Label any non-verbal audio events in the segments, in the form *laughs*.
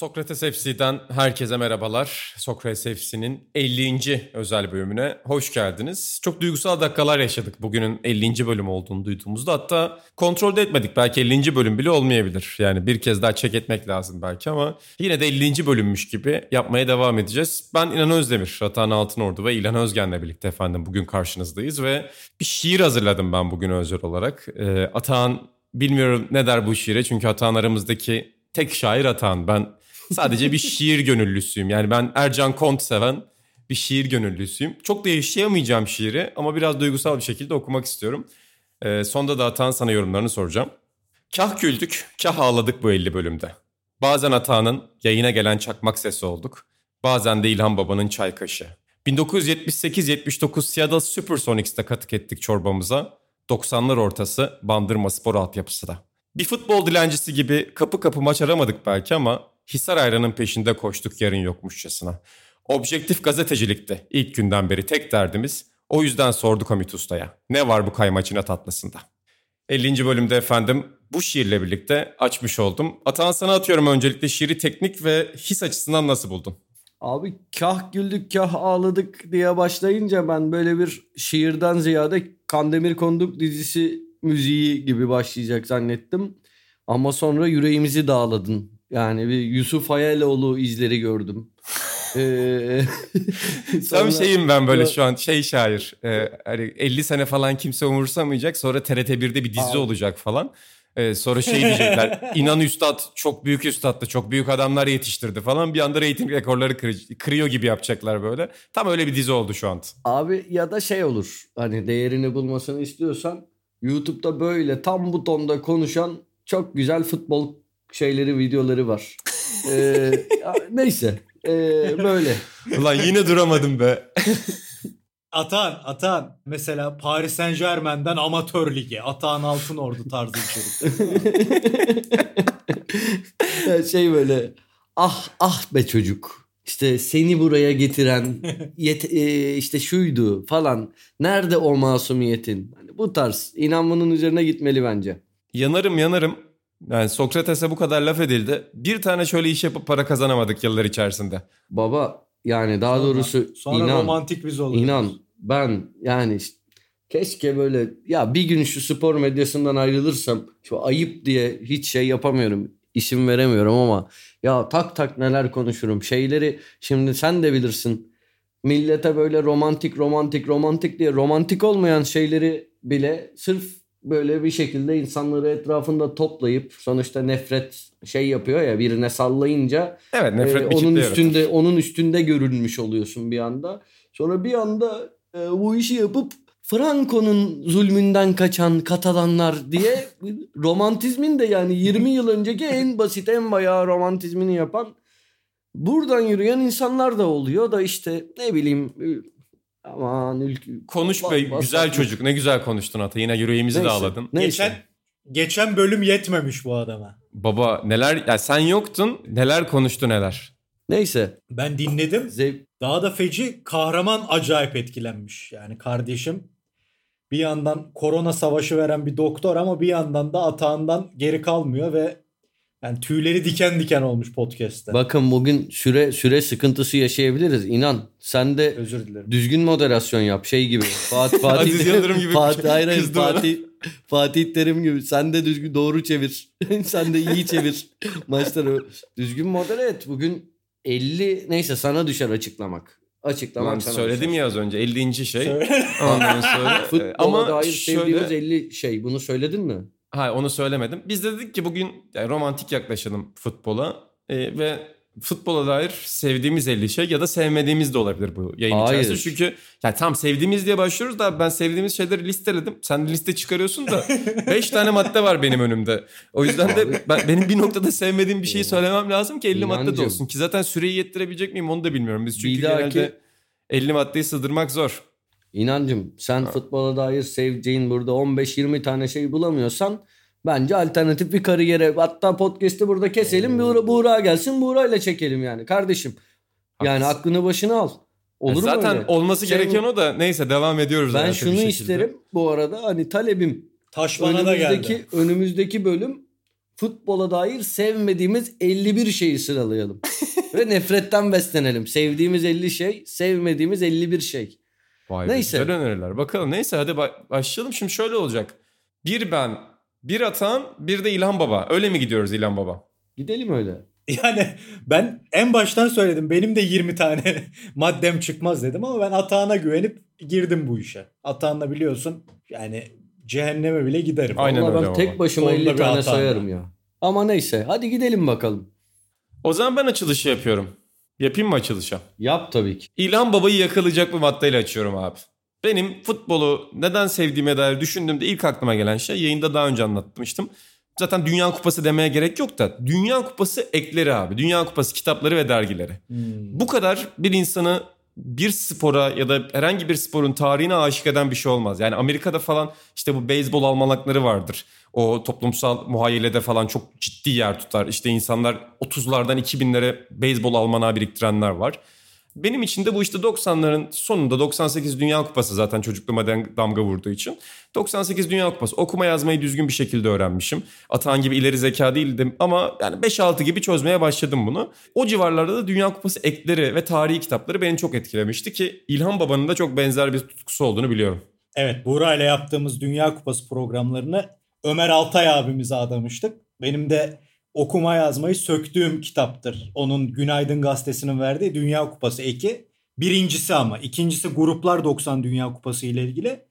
Sokrates FC'den herkese merhabalar. Sokrates FC'nin 50. özel bölümüne hoş geldiniz. Çok duygusal dakikalar yaşadık bugünün 50. bölüm olduğunu duyduğumuzda. Hatta kontrol de etmedik. Belki 50. bölüm bile olmayabilir. Yani bir kez daha çek etmek lazım belki ama yine de 50. bölümmüş gibi yapmaya devam edeceğiz. Ben İnan Özdemir, Ratan Altınordu ve İlhan Özgen'le birlikte efendim bugün karşınızdayız ve bir şiir hazırladım ben bugün özel olarak. Ee, bilmiyorum ne der bu şiire çünkü Atahan aramızdaki tek şair Atahan. Ben Sadece bir şiir gönüllüsüyüm. Yani ben Ercan Kont seven bir şiir gönüllüsüyüm. Çok da yaşayamayacağım şiiri ama biraz duygusal bir şekilde okumak istiyorum. Ee, sonda da Atan sana yorumlarını soracağım. Kah güldük, kah ağladık bu 50 bölümde. Bazen Atan'ın yayına gelen çakmak sesi olduk. Bazen de İlhan Baba'nın çay kaşı. 1978-79 Seattle Supersonics'te katık ettik çorbamıza. 90'lar ortası Bandırma Spor altyapısı da. Bir futbol dilencisi gibi kapı kapı maç aramadık belki ama Hisar ayranın peşinde koştuk yarın yokmuşçasına. Objektif gazetecilikti ilk günden beri tek derdimiz. O yüzden sorduk Hamit Usta'ya. Ne var bu kaymaçına tatlısında? 50. bölümde efendim bu şiirle birlikte açmış oldum. Atan sana atıyorum öncelikle şiiri teknik ve his açısından nasıl buldun? Abi kah güldük kah ağladık diye başlayınca ben böyle bir şiirden ziyade Kandemir Konduk dizisi müziği gibi başlayacak zannettim. Ama sonra yüreğimizi dağladın yani bir Yusuf Hayaloğlu izleri gördüm. *laughs* ee, sonra... Tam şeyim ben böyle şu an şey şair. E, hani 50 sene falan kimse umursamayacak. Sonra TRT1'de bir dizi Abi. olacak falan. Ee, sonra şey diyecekler. *laughs* inan üstad çok büyük üstaddı. Çok büyük adamlar yetiştirdi falan. Bir anda reyting rekorları kır, kırıyor gibi yapacaklar böyle. Tam öyle bir dizi oldu şu an. Abi ya da şey olur. Hani değerini bulmasını istiyorsan YouTube'da böyle tam bu tonda konuşan çok güzel futbol şeyleri videoları var. ee, neyse ee, böyle. Ulan yine duramadım be. Atan, Atan. Mesela Paris Saint Germain'den amatör ligi. Atan Altın Ordu tarzı içerik. şey böyle ah ah be çocuk. İşte seni buraya getiren yet, e, işte şuydu falan. Nerede o masumiyetin? Hani bu tarz. İnan bunun üzerine gitmeli bence. Yanarım yanarım. Yani Sokrates'e bu kadar laf edildi. Bir tane şöyle iş yapıp para kazanamadık yıllar içerisinde. Baba yani daha sonra, doğrusu sonra inan, romantik biz oluruz. İnan ben yani işte, keşke böyle ya bir gün şu spor medyasından ayrılırsam şu ayıp diye hiç şey yapamıyorum. isim veremiyorum ama ya tak tak neler konuşurum. Şeyleri şimdi sen de bilirsin. Millete böyle romantik romantik romantik diye romantik olmayan şeyleri bile sırf böyle bir şekilde insanları etrafında toplayıp sonuçta nefret şey yapıyor ya birine sallayınca evet, nefret e, onun üstünde yaratır. onun üstünde görünmüş oluyorsun bir anda. Sonra bir anda e, bu işi yapıp Franco'nun zulmünden kaçan Katalanlar diye *laughs* romantizmin de yani 20 yıl önceki en basit en bayağı romantizmini yapan buradan yürüyen insanlar da oluyor da işte ne bileyim Aman ülke. Konuş be güzel çocuk. Ne güzel konuştun Ata. Yine yüreğimizi Neyse. dağladın. Neyse. Geçen geçen bölüm yetmemiş bu adama. Baba neler ya sen yoktun. Neler konuştu neler. Neyse. Ben dinledim. Zev- Daha da feci kahraman acayip etkilenmiş. Yani kardeşim bir yandan korona savaşı veren bir doktor ama bir yandan da atağından geri kalmıyor ve yani tüyleri diken diken olmuş podcast'te. Bakın bugün süre süre sıkıntısı yaşayabiliriz. İnan sen de Özür dilerim. düzgün moderasyon yap şey gibi. Fatih *laughs* Fatih Aziz Yıldırım gibi. Fatih hayır, hayır Fatih Fatih Terim gibi. Sen de düzgün doğru çevir. *laughs* sen de iyi çevir maçları. Düzgün modere et. Bugün 50 neyse sana düşer açıklamak. Açıklamak ben sana söyledim düşer. ya az önce 50. şey. Ondan sonra *laughs* Futbola ama dair şöyle... sevdiğimiz 50 şey. Bunu söyledin mi? Hayır onu söylemedim. Biz de dedik ki bugün yani romantik yaklaşalım futbola ee, ve futbola dair sevdiğimiz 50 şey ya da sevmediğimiz de olabilir bu yayın Hayır. içerisinde. Çünkü yani tam sevdiğimiz diye başlıyoruz da ben sevdiğimiz şeyleri listeledim. Sen de liste çıkarıyorsun da *laughs* 5 tane madde var benim önümde. O yüzden de ben, benim bir noktada sevmediğim bir şeyi söylemem lazım ki 50 İnancım. madde de olsun. Ki zaten süreyi yettirebilecek miyim onu da bilmiyorum. Biz çünkü bir genelde 50 maddeyi sığdırmak zor. İnancım sen ha. futbola dair seveceğin burada 15-20 tane şey bulamıyorsan Bence alternatif bir kariyere. Hatta podcast'i burada keselim. Buğra, Buğra gelsin. Buğra ile çekelim yani kardeşim. Yani Haklısın. aklını başına al. Olur mu Zaten öyle? olması Şey- gereken o da neyse devam ediyoruz. Ben şunu isterim bu arada hani talebim Taş bana da önümüzdeki geldi. önümüzdeki bölüm futbola dair sevmediğimiz 51 şeyi sıralayalım. *laughs* Ve nefretten beslenelim. Sevdiğimiz 50 şey, sevmediğimiz 51 şey. Vay be, Neyse. Güzel öneriler. Bakalım neyse hadi ba- başlayalım. Şimdi şöyle olacak. Bir ben, bir Atan, bir de İlhan Baba. Öyle mi gidiyoruz İlhan Baba? Gidelim öyle. *laughs* Yani ben en baştan söyledim. Benim de 20 tane *laughs* maddem çıkmaz dedim ama ben Atağan'a güvenip girdim bu işe. Atağan'la biliyorsun yani cehenneme bile giderim. Aynen Vallahi öyle ben baba. tek başıma Onda 50 bir tane sayarım ya. Ama neyse hadi gidelim bakalım. O zaman ben açılışı yapıyorum. Yapayım mı açılışa? Yap tabii ki. İlhan Baba'yı yakalayacak bir maddeyle açıyorum abi. Benim futbolu neden sevdiğime dair düşündüğümde ilk aklıma gelen şey yayında daha önce anlatmıştım. Zaten Dünya Kupası demeye gerek yok da Dünya Kupası ekleri abi. Dünya Kupası kitapları ve dergileri. Hmm. Bu kadar bir insanı bir spora ya da herhangi bir sporun tarihine aşık eden bir şey olmaz. Yani Amerika'da falan işte bu beyzbol almanakları vardır. O toplumsal muhayyilede falan çok ciddi yer tutar. İşte insanlar 30'lardan 2000'lere beyzbol almanağı biriktirenler var. Benim için de bu işte 90'ların sonunda 98 Dünya Kupası zaten çocukluğuma damga vurduğu için. 98 Dünya Kupası okuma yazmayı düzgün bir şekilde öğrenmişim. Atan gibi ileri zeka değildim ama yani 5-6 gibi çözmeye başladım bunu. O civarlarda da Dünya Kupası ekleri ve tarihi kitapları beni çok etkilemişti ki İlhan Baba'nın da çok benzer bir tutkusu olduğunu biliyorum. Evet Buğra ile yaptığımız Dünya Kupası programlarını Ömer Altay abimize adamıştık. Benim de okuma yazmayı söktüğüm kitaptır. Onun Günaydın Gazetesi'nin verdiği Dünya Kupası eki. Birincisi ama. ikincisi Gruplar 90 Dünya Kupası ile ilgili.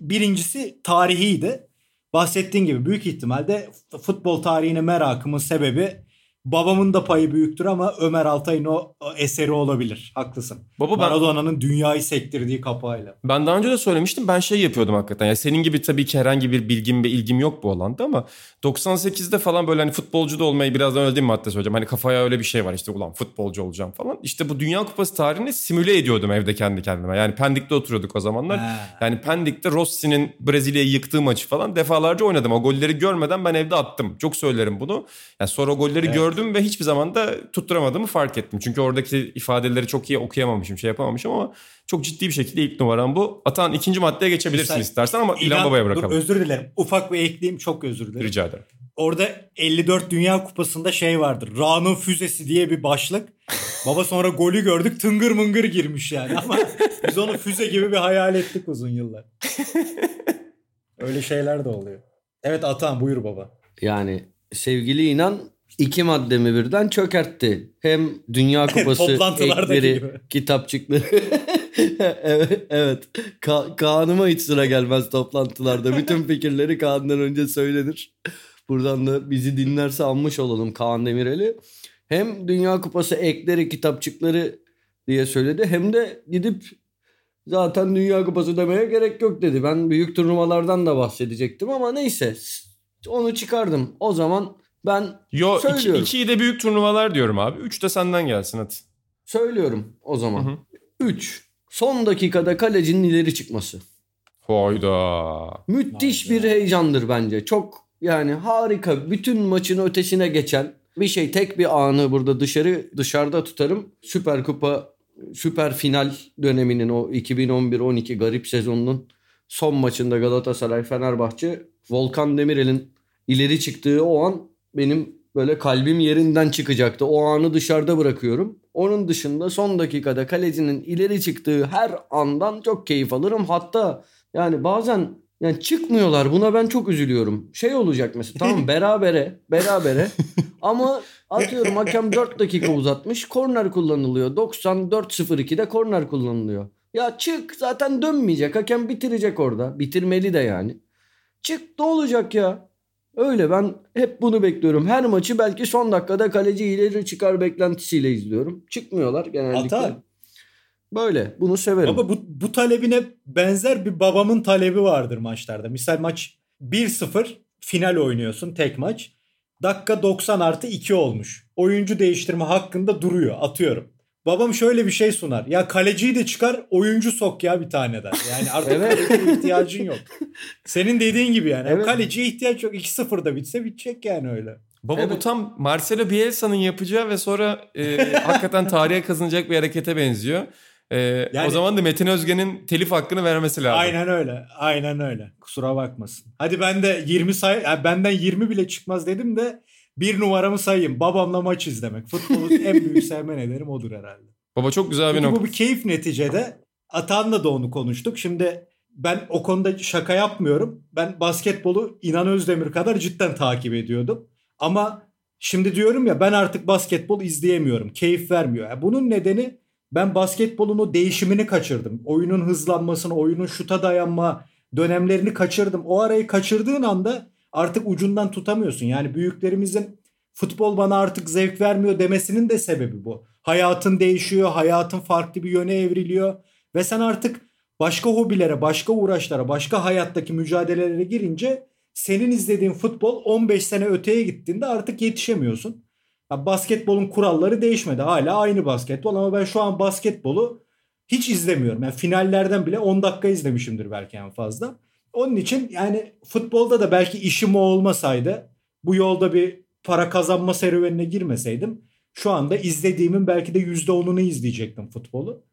Birincisi tarihiydi. Bahsettiğin gibi büyük ihtimalle futbol tarihine merakımın sebebi babamın da payı büyüktür ama Ömer Altay'ın o o eseri olabilir. Haklısın. Baba ben Maradona'nın dünyayı sektirdiği kapağıyla. Ben daha önce de söylemiştim ben şey yapıyordum hakikaten. Ya senin gibi tabii ki herhangi bir bilgim ve ilgim yok bu alanda ama 98'de falan böyle hani futbolcu da olmayı birazdan öyle değil mi madde söyleyeceğim. Hani kafaya öyle bir şey var işte ulan futbolcu olacağım falan. İşte bu Dünya Kupası tarihini simüle ediyordum evde kendi kendime. Yani Pendik'te oturuyorduk o zamanlar. Ha. Yani Pendik'te Rossi'nin Brezilya'yı yıktığı maçı falan defalarca oynadım. O golleri görmeden ben evde attım. Çok söylerim bunu. Yani sonra o golleri Evet. gördüm ve hiçbir zaman da tutturamadığımı fark ettim. Çünkü oradaki ifadeleri çok iyi okuyamamışım, şey yapamamışım ama çok ciddi bir şekilde ilk numaram bu. Atan ikinci maddeye geçebilirsin Güzel. istersen ama İlhan Baba'ya dur, bırakalım. özür dilerim. Ufak bir ekleyeyim çok özür dilerim. Rica ederim. Orada 54 Dünya Kupası'nda şey vardır. Ra'nın füzesi diye bir başlık. Baba sonra golü gördük tıngır mıngır girmiş yani ama biz onu füze gibi bir hayal ettik uzun yıllar. Öyle şeyler de oluyor. Evet Atan buyur baba. Yani sevgili inan iki maddemi birden çökertti. Hem Dünya *laughs* Kupası ekleri, gibi. kitapçıkları. *laughs* evet, evet. Ka- Kaan'ıma hiç sıra gelmez toplantılarda. Bütün fikirleri Kaan'dan önce söylenir. Buradan da bizi dinlerse anmış olalım Kaan Demirel'i. Hem Dünya Kupası ekleri, kitapçıkları diye söyledi. Hem de gidip zaten Dünya Kupası demeye gerek yok dedi. Ben büyük turnuvalardan da bahsedecektim ama neyse. Onu çıkardım. O zaman ben Yo iki, Söylüyorum. ikiyi de büyük turnuvalar diyorum abi. Üç de senden gelsin hadi. söylüyorum o Hı hı. zaman. 3. Son dakikada kalecinin ileri çıkması. Hayda. Müthiş Hayda. bir heyecandır bence. Çok yani harika. Bütün maçın ötesine geçen bir şey. Tek bir anı burada dışarı dışarıda tutarım. Süper Kupa Süper Final döneminin o 2011-12 garip sezonunun son maçında Galatasaray Fenerbahçe Volkan Demirel'in ileri çıktığı o an benim böyle kalbim yerinden çıkacaktı. O anı dışarıda bırakıyorum. Onun dışında son dakikada kalecinin ileri çıktığı her andan çok keyif alırım. Hatta yani bazen yani çıkmıyorlar. Buna ben çok üzülüyorum. Şey olacak mesela tamam *laughs* berabere berabere ama atıyorum hakem 4 dakika uzatmış. Korner kullanılıyor. 94-02'de korner kullanılıyor. Ya çık zaten dönmeyecek. Hakem bitirecek orada. Bitirmeli de yani. Çık ne olacak ya? Öyle ben hep bunu bekliyorum. Her maçı belki son dakikada kaleci ileri çıkar beklentisiyle izliyorum. Çıkmıyorlar genellikle. Hata. Böyle bunu severim. Baba bu, bu talebine benzer bir babamın talebi vardır maçlarda. Misal maç 1-0 final oynuyorsun tek maç. Dakika 90 artı 2 olmuş. Oyuncu değiştirme hakkında duruyor atıyorum. Babam şöyle bir şey sunar. Ya kaleciyi de çıkar oyuncu sok ya bir tane der. Yani artık *laughs* Evet. kaleciye ihtiyacın yok. Senin dediğin gibi yani. Evet. Kaleciye ihtiyaç yok. 2-0'da bitse bitecek yani öyle. Baba bu Evet. tam Marcelo Bielsa'nın yapacağı ve sonra e, *laughs* hakikaten tarihe kazanacak bir harekete benziyor. E, Yani- o zaman da Metin Özgen'in telif hakkını vermesi lazım. Aynen öyle. Aynen öyle. Kusura bakmasın. Hadi ben de 20 say yani benden 20 bile çıkmaz dedim de bir numaramı sayayım. Babamla maç izlemek. Futbolu *laughs* en büyük sevme nedenim odur herhalde. Baba çok güzel bir nokta. bu bir keyif neticede. Atan'la da onu konuştuk. Şimdi ben o konuda şaka yapmıyorum. Ben basketbolu İnan Özdemir kadar cidden takip ediyordum. Ama şimdi diyorum ya ben artık basketbol izleyemiyorum. Keyif vermiyor. Yani bunun nedeni ben basketbolun o değişimini kaçırdım. Oyunun hızlanmasını, oyunun şuta dayanma dönemlerini kaçırdım. O arayı kaçırdığın anda artık ucundan tutamıyorsun. Yani büyüklerimizin futbol bana artık zevk vermiyor demesinin de sebebi bu. Hayatın değişiyor, hayatın farklı bir yöne evriliyor ve sen artık başka hobilere, başka uğraşlara, başka hayattaki mücadelelere girince senin izlediğin futbol 15 sene öteye gittiğinde artık yetişemiyorsun. Ya basketbolun kuralları değişmedi. Hala aynı basketbol ama ben şu an basketbolu hiç izlemiyorum. Yani finallerden bile 10 dakika izlemişimdir belki en fazla. Onun için yani futbolda da belki işim o olmasaydı bu yolda bir para kazanma serüvenine girmeseydim şu anda izlediğimin belki de %10'unu izleyecektim futbolu.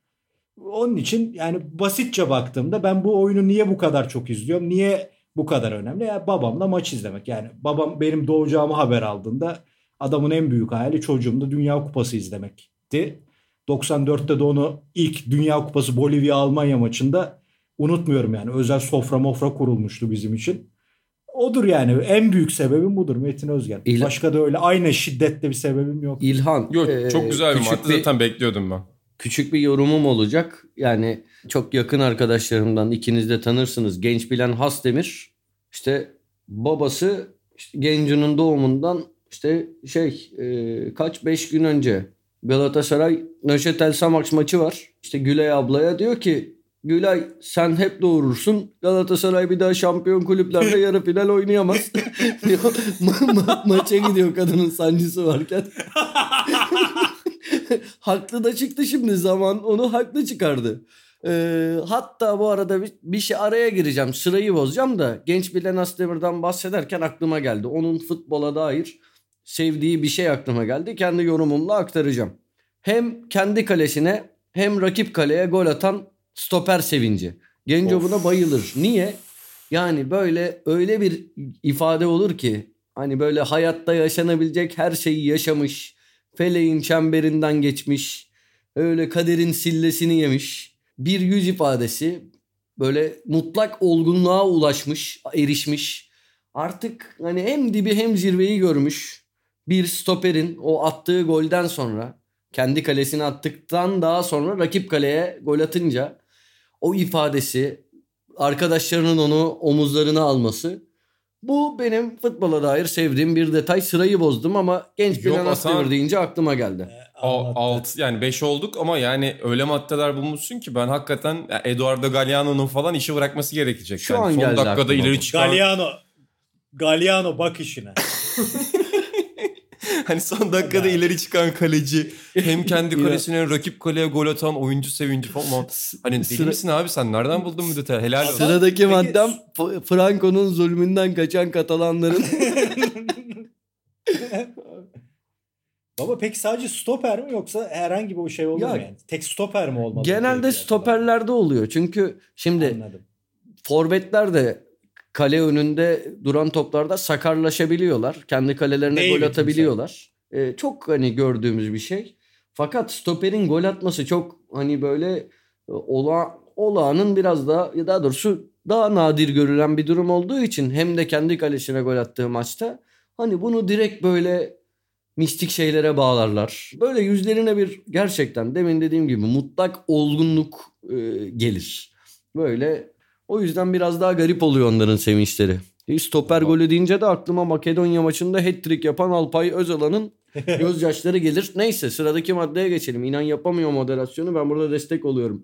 Onun için yani basitçe baktığımda ben bu oyunu niye bu kadar çok izliyorum? Niye bu kadar önemli? Ya babamla maç izlemek. Yani babam benim doğacağımı haber aldığında adamın en büyük hayali çocuğumda Dünya Kupası izlemekti. 94'te de onu ilk Dünya Kupası Bolivya Almanya maçında unutmuyorum yani özel sofra mofra kurulmuştu bizim için. Odur yani en büyük sebebim budur Metin Özgen. İl- Başka da öyle aynı şiddette bir sebebim yok. İlhan. Yok e, çok güzel bir madde zaten bekliyordum ben. küçük bir yorumum olacak. Yani çok yakın arkadaşlarımdan ikiniz de tanırsınız. Genç Bilen Hasdemir. İşte babası işte Genco'nun doğumundan işte şey e, kaç 5 gün önce Galatasaray Nöşetel Samax maçı var. İşte Gülay ablaya diyor ki Gülay sen hep doğurursun. Galatasaray bir daha şampiyon kulüplerde yarı final oynayamaz. *laughs* diyor. Ma- ma- maça gidiyor kadının sancısı varken. *laughs* haklı da çıktı şimdi zaman onu haklı çıkardı. Ee, hatta bu arada bir, bir şey araya gireceğim sırayı bozacağım da genç Bilen Asdemir'den bahsederken aklıma geldi. Onun futbola dair sevdiği bir şey aklıma geldi. Kendi yorumumla aktaracağım. Hem kendi kalesine hem rakip kaleye gol atan stoper sevinci. Genco Of. buna bayılır. Niye? Yani böyle öyle bir ifade olur ki hani böyle hayatta yaşanabilecek her şeyi yaşamış, feleğin çemberinden geçmiş, öyle kaderin sillesini yemiş bir yüz ifadesi böyle mutlak olgunluğa ulaşmış, erişmiş. Artık hani hem dibi hem zirveyi görmüş bir stoperin o attığı golden sonra kendi kalesine attıktan daha sonra rakip kaleye gol atınca o ifadesi arkadaşlarının onu omuzlarına alması bu benim futbola dair sevdiğim bir detay. Sırayı bozdum ama genç bir Yok, Hasan. Deyince aklıma geldi. Anlattı. alt yani 5 olduk ama yani öyle maddeler bulmuşsun ki ben hakikaten Eduardo Galliano'nun falan işi bırakması gerekecek. Şu yani an son geldi dakikada aklıma ileri çıkan Galliano Galliano bak işine. *laughs* hani son dakikada ileri çıkan kaleci hem kendi kalesine rakip kaleye gol atan oyuncu sevinci falan. Hani deli Sıra- misin abi sen nereden buldun bu detayı? Helal olsun. Sıradaki Peki- maddem Franco'nun zulmünden kaçan Katalanların *laughs* Baba peki sadece stoper mi yoksa herhangi bir şey olur Ya, mu yani? Tek stoper mi olmalı? genelde stoperlerde oluyor. Çünkü şimdi Anladım. forvetler de kale önünde duran toplarda sakarlaşabiliyorlar. Kendi kalelerine David gol atabiliyorlar. Ee, çok hani gördüğümüz bir şey. Fakat stoperin gol atması çok hani böyle e, ola, olağanın biraz daha ya daha doğrusu daha nadir görülen bir durum olduğu için hem de kendi kalesine gol attığı maçta hani bunu direkt böyle mistik şeylere bağlarlar. Böyle yüzlerine bir gerçekten demin dediğim gibi mutlak olgunluk e, gelir. Böyle o yüzden biraz daha garip oluyor onların sevinçleri. E, Stoper golü deyince de aklıma Makedonya maçında hat-trick yapan Alpay Özalan'ın *laughs* gözyaşları gelir. Neyse sıradaki maddeye geçelim. İnan yapamıyor moderasyonu ben burada destek oluyorum.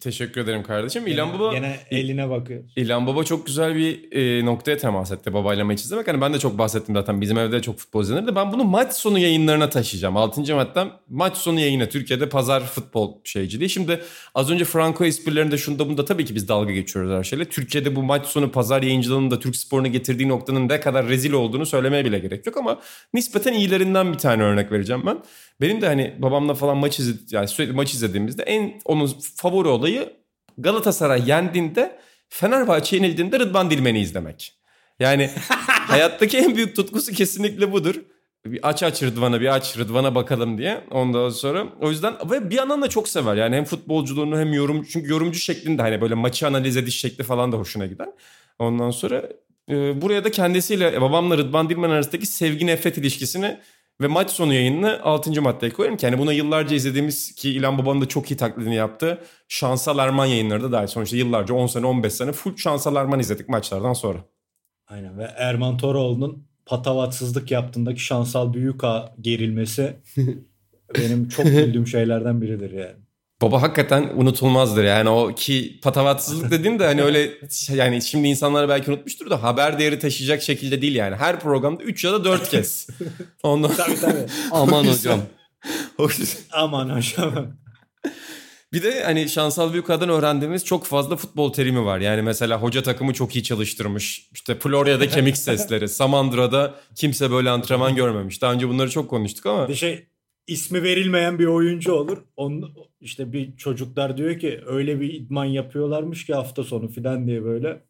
Teşekkür ederim kardeşim. İlhan Baba Gene eline bakıyor. İlhan Baba çok güzel bir e, noktaya temas etti babayla maç izlemek. Hani ben de çok bahsettim zaten bizim evde çok futbol izlenir Ben bunu maç sonu yayınlarına taşıyacağım. 6. maddem maç sonu yayını. Türkiye'de pazar futbol şeyciliği. Şimdi az önce Franco esprilerinde şunda bunda tabii ki biz dalga geçiyoruz her şeyle. Türkiye'de bu maç sonu pazar yayıncılığının da Türk sporuna getirdiği noktanın ne kadar rezil olduğunu söylemeye bile gerek yok ama nispeten iyilerinden bir tane örnek vereceğim ben. Benim de hani babamla falan maç izledi yani sürekli maç izlediğimizde en onun favori olayı Galatasaray yendiğinde Fenerbahçe yenildiğinde Rıdvan Dilmen'i izlemek. Yani *laughs* hayattaki en büyük tutkusu kesinlikle budur. Bir aç aç Rıdvan'a bir aç Rıdvan'a bakalım diye. Ondan sonra o yüzden ve bir yandan da çok sever. Yani hem futbolculuğunu hem yorum çünkü yorumcu şeklinde hani böyle maçı analiz ediş şekli falan da hoşuna gider. Ondan sonra e, buraya da kendisiyle babamla Rıdvan Dilmen arasındaki sevgi nefret ilişkisini ve maç sonu yayınını 6. maddeye koyarım ki yani buna yıllarca izlediğimiz ki İlhan Baba'nın da çok iyi taklidini yaptı. Şansal Erman yayınları da dahil. Sonuçta yıllarca 10 sene 15 sene full Şansal Erman izledik maçlardan sonra. Aynen ve Erman Toroğlu'nun patavatsızlık yaptığındaki şansal büyük gerilmesi *laughs* benim çok güldüğüm şeylerden biridir yani. Baba hakikaten unutulmazdır yani o ki patavatsızlık *laughs* dediğin de hani öyle yani şimdi insanlar belki unutmuştur da haber değeri taşıyacak şekilde değil yani. Her programda 3 ya da 4 kez. *laughs* Ondan... tabii tabii. *laughs* Aman hocam. Aman hocam. Bir de hani Şansal Büyükada'dan öğrendiğimiz çok fazla futbol terimi var. Yani mesela hoca takımı çok iyi çalıştırmış. İşte Florya'da kemik sesleri. Samandıra'da kimse böyle antrenman görmemiş. Daha önce bunları çok konuştuk ama. Bir şey ismi verilmeyen bir oyuncu olur. Onun, işte bir çocuklar diyor ki öyle bir idman yapıyorlarmış ki hafta sonu filan diye böyle.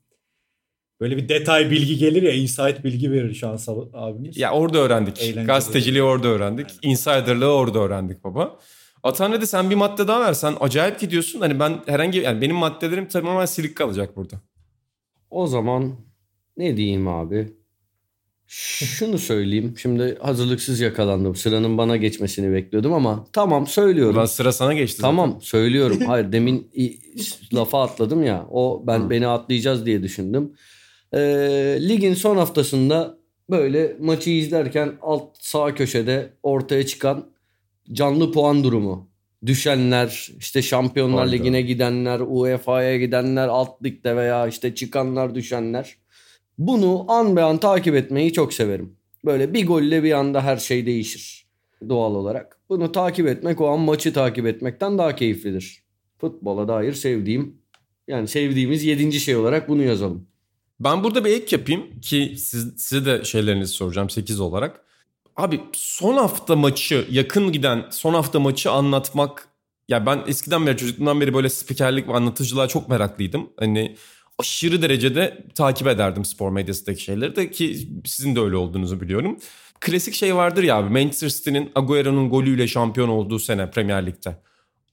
Böyle bir detay bilgi gelir ya insight bilgi verir şans abimiz. Ya orada öğrendik. Eğlenceli. Gazeteciliği orada öğrendik. Aynen. Insider'lığı orada öğrendik baba. Atan dedi sen bir madde daha versen acayip gidiyorsun. Hani ben herhangi yani benim maddelerim tamamen silik kalacak burada. O zaman ne diyeyim abi? Şunu söyleyeyim. Şimdi hazırlıksız yakalandım. Sıranın bana geçmesini bekliyordum ama tamam söylüyorum. Ulan sıra sana geçti. Tamam zaten. *laughs* söylüyorum. Hayır demin lafa atladım ya. O ben Hı. beni atlayacağız diye düşündüm. Ee, ligin son haftasında böyle maçı izlerken alt sağ köşede ortaya çıkan canlı puan durumu. Düşenler, işte Şampiyonlar. Ligi'ne gidenler, UEFA'ya gidenler, alt ligde veya işte çıkanlar, düşenler. Bunu an be an takip etmeyi çok severim. Böyle bir golle bir anda her şey değişir doğal olarak. Bunu takip etmek o an maçı takip etmekten daha keyiflidir. Futbola dair sevdiğim yani sevdiğimiz yedinci şey olarak bunu yazalım. Ben burada bir ek yapayım ki siz, size de şeylerinizi soracağım 8 olarak. Abi son hafta maçı yakın giden son hafta maçı anlatmak ya ben eskiden beri çocukluğumdan beri böyle spikerlik ve anlatıcılığa çok meraklıydım. Hani aşırı derecede takip ederdim spor medyasındaki şeyleri de ki sizin de öyle olduğunuzu biliyorum. Klasik şey vardır ya abi Manchester City'nin Agüero'nun golüyle şampiyon olduğu sene Premier Lig'de.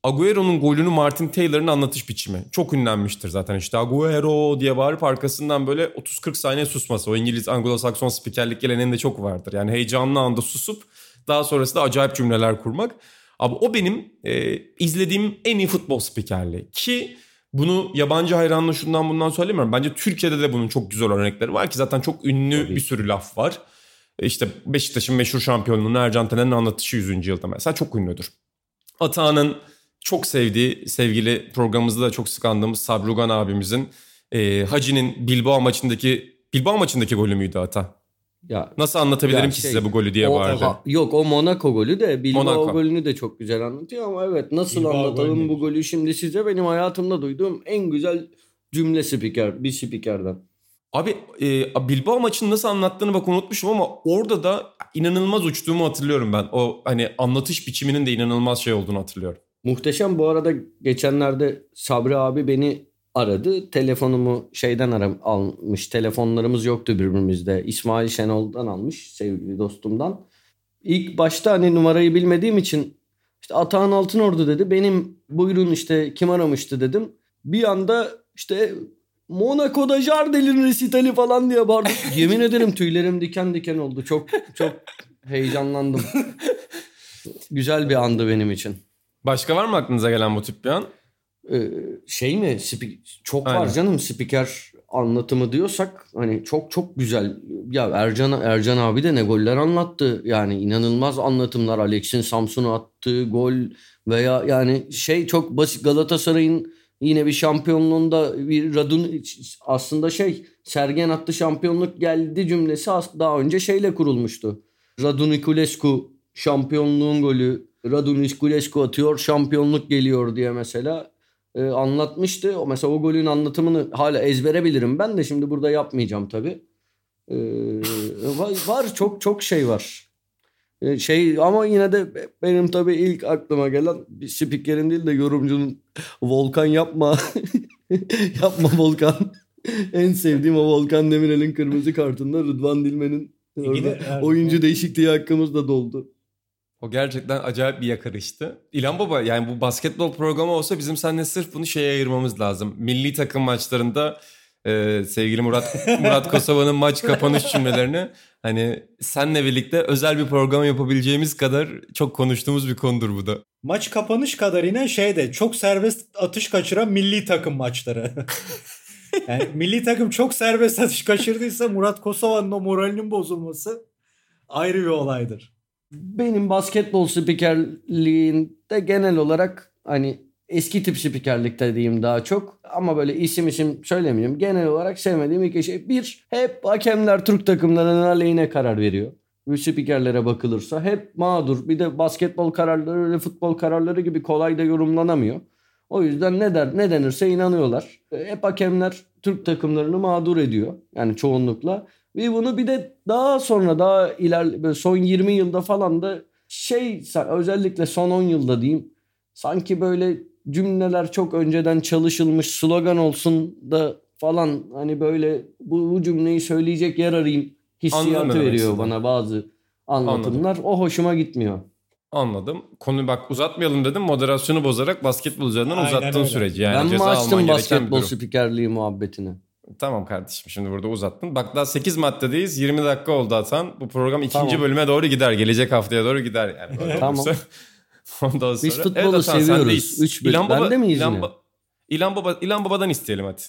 Agüero'nun golünü Martin Taylor'ın anlatış biçimi. Çok ünlenmiştir zaten işte Agüero diye bağırıp arkasından böyle 30-40 saniye susması. O İngiliz Anglo-Sakson spikerlik geleneğinde çok vardır. Yani heyecanlı anda susup daha sonrasında acayip cümleler kurmak. Abi o benim e, izlediğim en iyi futbol spikerliği. Ki bunu yabancı hayranlığı şundan bundan söylemiyorum. Bence Türkiye'de de bunun çok güzel örnekleri var ki zaten çok ünlü Tabii. bir sürü laf var. E, işte Beşiktaş'ın meşhur şampiyonluğunu Ercan Taner'in anlatışı 100. yılda mesela çok ünlüdür. Atağan'ın çok sevdiği, sevgili programımızda da çok sık andığımız Sabrugan abimizin e, Hacı'nin Bilbao maçındaki Bilbao maçındaki golü müydü hata? Ya, Nasıl anlatabilirim ya ki şey, size bu golü diye o. Ha, yok o Monaco golü de Bilbao Monaco. golünü de çok güzel anlatıyor ama evet nasıl Bilbao anlatalım bu golü şimdi size benim hayatımda duyduğum en güzel cümle spiker bir spikerden. Abi e, Bilbao maçını nasıl anlattığını bak unutmuşum ama orada da inanılmaz uçtuğumu hatırlıyorum ben. O hani anlatış biçiminin de inanılmaz şey olduğunu hatırlıyorum. Muhteşem bu arada geçenlerde Sabri abi beni aradı. Telefonumu şeyden aram almış. Telefonlarımız yoktu birbirimizde. İsmail Şenol'dan almış sevgili dostumdan. İlk başta hani numarayı bilmediğim için işte Atahan Altınordu dedi. Benim buyurun işte kim aramıştı dedim. Bir anda işte Monaco'da Jardel'in resitali falan diye bağırdım. *laughs* Yemin ederim tüylerim diken diken oldu. Çok çok heyecanlandım. *laughs* Güzel bir andı benim için. Başka var mı aklınıza gelen bu tip bir an? Ee, şey mi? Çok Aynen. var canım spiker anlatımı diyorsak hani çok çok güzel. Ya Ercan Ercan abi de ne goller anlattı. Yani inanılmaz anlatımlar. Alex'in Samsun'a attığı gol veya yani şey çok basit Galatasaray'ın Yine bir şampiyonluğunda bir Radun aslında şey Sergen attı şampiyonluk geldi cümlesi daha önce şeyle kurulmuştu. Radu Niculescu şampiyonluğun golü Radu Niculescu atıyor şampiyonluk geliyor diye mesela e, anlatmıştı. O mesela o golün anlatımını hala ezbere bilirim ben de şimdi burada yapmayacağım tabii. E, var, var çok çok şey var. E, şey ama yine de benim tabii ilk aklıma gelen bir spikerin değil de yorumcunun Volkan yapma. *laughs* yapma Volkan. en sevdiğim o Volkan Demirel'in kırmızı kartında Rıdvan Dilmen'in oyuncu değişikliği hakkımız da doldu. O gerçekten acayip bir yakarıştı. İlhan Baba yani bu basketbol programı olsa bizim seninle sırf bunu şeye ayırmamız lazım. Milli takım maçlarında e, sevgili Murat *laughs* Murat Kosova'nın maç kapanış cümlelerini hani senle birlikte özel bir program yapabileceğimiz kadar çok konuştuğumuz bir konudur bu da. Maç kapanış kadar yine şeyde çok serbest atış kaçıran milli takım maçları. *laughs* yani milli takım çok serbest atış kaçırdıysa Murat Kosova'nın o moralinin bozulması ayrı bir olaydır. Benim basketbol spikerliğinde genel olarak hani eski tip spikerlikte diyeyim daha çok. Ama böyle isim isim söylemeyeyim. Genel olarak sevmediğim iki şey. Bir, hep hakemler Türk takımlarının aleyhine karar veriyor. Bu spikerlere bakılırsa hep mağdur. Bir de basketbol kararları ve futbol kararları gibi kolay da yorumlanamıyor. O yüzden ne der ne denirse inanıyorlar. Hep hakemler Türk takımlarını mağdur ediyor. Yani çoğunlukla. Ve bunu bir de daha sonra daha iler son 20 yılda falan da şey özellikle son 10 yılda diyeyim sanki böyle cümleler çok önceden çalışılmış slogan olsun da falan hani böyle bu, bu cümleyi söyleyecek yer arayayım hissiyatı Anladım veriyor bana bazı anlatımlar. Anladım. O hoşuma gitmiyor. Anladım. Konu bak uzatmayalım dedim. Moderasyonu bozarak basketbol üzerinden Aynen uzattın öyle. süreci. Yani ben ceza mi açtım basketbol spikerliği muhabbetini? Tamam kardeşim şimdi burada uzattın. Bak daha 8 maddedeyiz. 20 dakika oldu Atan. Bu program ikinci tamam. bölüme doğru gider. Gelecek haftaya doğru gider yani. *laughs* tamam. Ondan sonra. Biz futbolu evet, seviyoruz. 3 İlan Baba, Bende miyiz İlan, ba- İlan, Baba, İlan Baba'dan isteyelim hadi.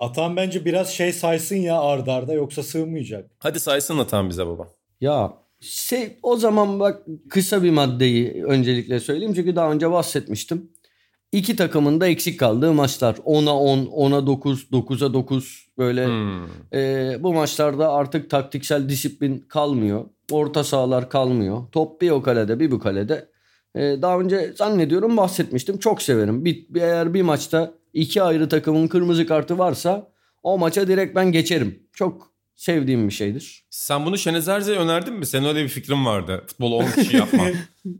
Atan bence biraz şey saysın ya ardarda arda yoksa sığmayacak. Hadi saysın Atan bize baba. Ya şey o zaman bak kısa bir maddeyi öncelikle söyleyeyim çünkü daha önce bahsetmiştim. İki takımın da eksik kaldığı maçlar. 10'a 10, 10'a 9, 9'a 9 böyle. Hmm. E, bu maçlarda artık taktiksel disiplin kalmıyor. Orta sahalar kalmıyor. Top bir o kalede bir bu kalede. E, daha önce zannediyorum bahsetmiştim. Çok severim. Bir, bir, eğer bir maçta iki ayrı takımın kırmızı kartı varsa o maça direkt ben geçerim. Çok sevdiğim bir şeydir. Sen bunu Şenez Erze'ye önerdin mi? Senin öyle bir fikrin vardı. Futbolu 10 kişi yapma.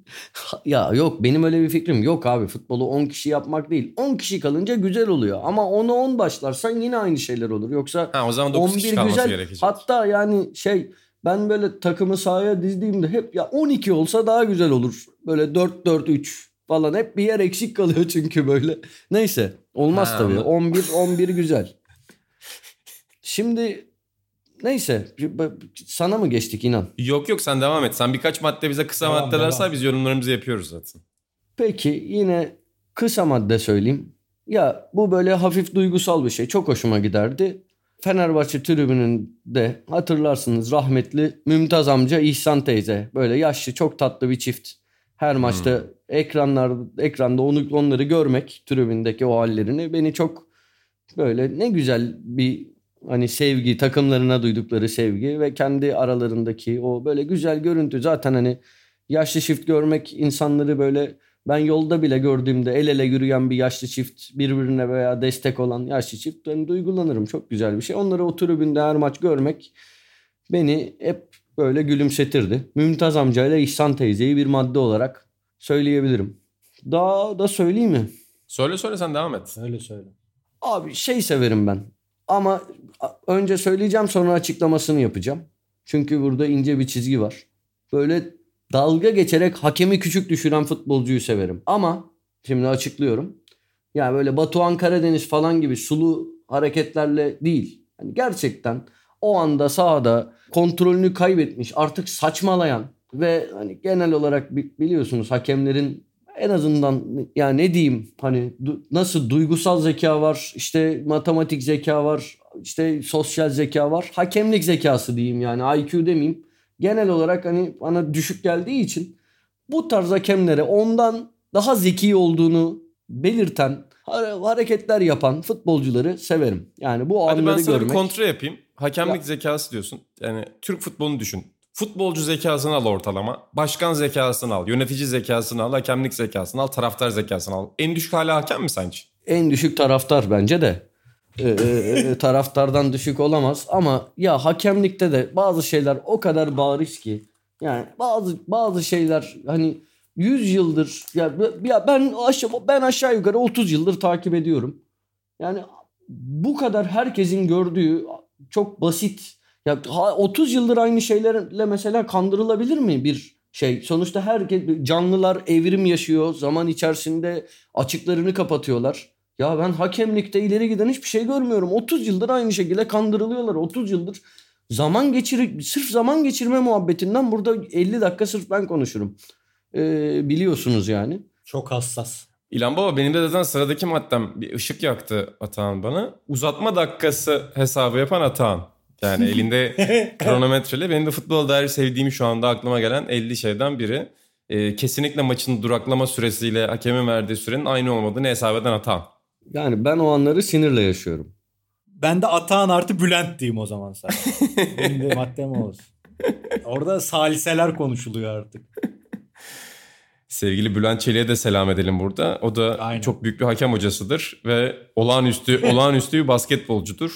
*laughs* ya yok benim öyle bir fikrim yok abi. Futbolu 10 kişi yapmak değil. 10 kişi kalınca güzel oluyor. Ama 10'a 10 başlarsan yine aynı şeyler olur. Yoksa ha, o zaman 9 11 kişi güzel. gerekecek. Hatta yani şey ben böyle takımı sahaya dizdiğimde hep ya 12 olsa daha güzel olur. Böyle 4-4-3 falan hep bir yer eksik kalıyor *laughs* çünkü böyle. Neyse olmaz ha, tabii. 11 11 güzel. *laughs* Şimdi Neyse sana mı geçtik inan? Yok yok sen devam et. Sen birkaç madde bize kısa devam, maddeler say biz yorumlarımızı yapıyoruz zaten. Peki yine kısa madde söyleyeyim. Ya bu böyle hafif duygusal bir şey. Çok hoşuma giderdi. Fenerbahçe tribününde hatırlarsınız rahmetli Mümtaz amca İhsan teyze. Böyle yaşlı çok tatlı bir çift. Her hmm. maçta ekranlar ekranda onu onları görmek tribündeki o hallerini beni çok böyle ne güzel bir Hani sevgi, takımlarına duydukları sevgi ve kendi aralarındaki o böyle güzel görüntü. Zaten hani yaşlı çift görmek insanları böyle ben yolda bile gördüğümde el ele yürüyen bir yaşlı çift birbirine veya destek olan yaşlı çift ben duygulanırım. Çok güzel bir şey. Onları o tribünde her maç görmek beni hep böyle gülümsetirdi. Mümtaz amcayla İhsan teyzeyi bir madde olarak söyleyebilirim. Daha da söyleyeyim mi? Söyle söyle sen devam et. Söyle söyle. Abi şey severim ben. Ama önce söyleyeceğim sonra açıklamasını yapacağım. Çünkü burada ince bir çizgi var. Böyle dalga geçerek hakemi küçük düşüren futbolcuyu severim. Ama şimdi açıklıyorum. Yani böyle Batuhan Karadeniz falan gibi sulu hareketlerle değil. Yani gerçekten o anda sahada kontrolünü kaybetmiş artık saçmalayan ve hani genel olarak biliyorsunuz hakemlerin en azından yani ne diyeyim hani du, nasıl duygusal zeka var işte matematik zeka var işte sosyal zeka var hakemlik zekası diyeyim yani IQ demeyeyim genel olarak hani bana düşük geldiği için bu tarz hakemlere ondan daha zeki olduğunu belirten hareketler yapan futbolcuları severim. Yani bu Hadi anları ben sana görmek. bir kontra yapayım. Hakemlik Ya. zekası diyorsun. Yani Türk futbolunu düşün. Futbolcu zekasını al ortalama. Başkan zekasını al. Yönetici zekasını al. Hakemlik zekasını al. Taraftar zekasını al. En düşük hala hakem mi sence? en düşük taraftar bence de. Ee, e, taraftardan düşük olamaz ama ya hakemlikte de bazı şeyler o kadar bariz ki yani bazı bazı şeyler hani 100 yıldır ya, ya ben aşağı ben aşağı yukarı 30 yıldır takip ediyorum. Yani bu kadar herkesin gördüğü çok basit ya ha- 30 yıldır aynı şeylerle mesela kandırılabilir mi bir şey? Sonuçta herkes canlılar evrim yaşıyor. Zaman içerisinde açıklarını kapatıyorlar. Ya ben hakemlikte ileri giden hiçbir şey görmüyorum. 30 yıldır aynı şekilde kandırılıyorlar. 30 yıldır zaman geçir sırf zaman geçirme muhabbetinden burada 50 dakika sırf ben konuşurum. Ee, biliyorsunuz yani. Çok hassas. İlhan Baba benim de zaten sıradaki maddem bir ışık yaktı Atahan bana. Uzatma dakikası hesabı yapan Atahan. Yani *laughs* elinde *laughs* kronometreyle benim de futbol dair sevdiğim şu anda aklıma gelen 50 şeyden biri. Ee, kesinlikle maçın duraklama süresiyle hakemin verdiği sürenin aynı olmadığını hesap eden Atahan. Yani ben o anları sinirle yaşıyorum. Ben de Atahan artı Bülent diyeyim o zaman sana. *laughs* Benim de maddem olsun. Orada saliseler konuşuluyor artık. Sevgili Bülent Çelik'e de selam edelim burada. O da Aynen. çok büyük bir hakem hocasıdır ve olağanüstü olağanüstü bir basketbolcudur.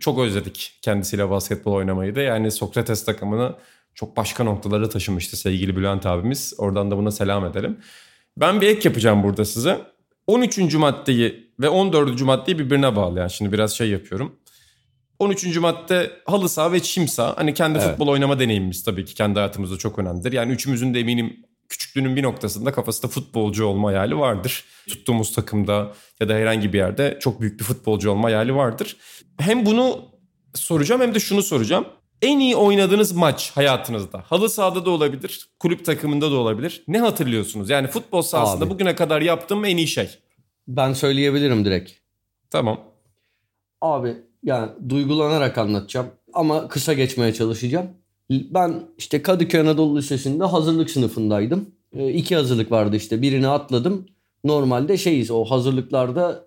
Çok özledik kendisiyle basketbol oynamayı da. Yani Sokrates takımını çok başka noktalara taşımıştı sevgili Bülent abimiz. Oradan da buna selam edelim. Ben bir ek yapacağım burada size. 13. maddeyi ve 14. maddeyi birbirine bağlayan. Şimdi biraz şey yapıyorum. 13. madde halı saha ve çim saha. Hani kendi Evet. futbol oynama deneyimimiz tabii ki kendi hayatımızda çok önemlidir. Yani üçümüzün de eminim küçüklüğünün bir noktasında kafasında futbolcu olma hayali vardır. Tuttuğumuz takımda ya da herhangi bir yerde çok büyük bir futbolcu olma hayali vardır. Hem bunu soracağım hem de şunu soracağım. En iyi oynadığınız maç hayatınızda. Halı sahada da olabilir, kulüp takımında da olabilir. Ne hatırlıyorsunuz? Yani futbol sahasında Abi. bugüne kadar yaptığım en iyi şey. Ben söyleyebilirim direkt. Tamam. Abi yani duygulanarak anlatacağım ama kısa geçmeye çalışacağım. Ben işte Kadıköy Anadolu Lisesi'nde hazırlık sınıfındaydım. E, iki hazırlık vardı işte birini atladım. Normalde şeyiz o hazırlıklarda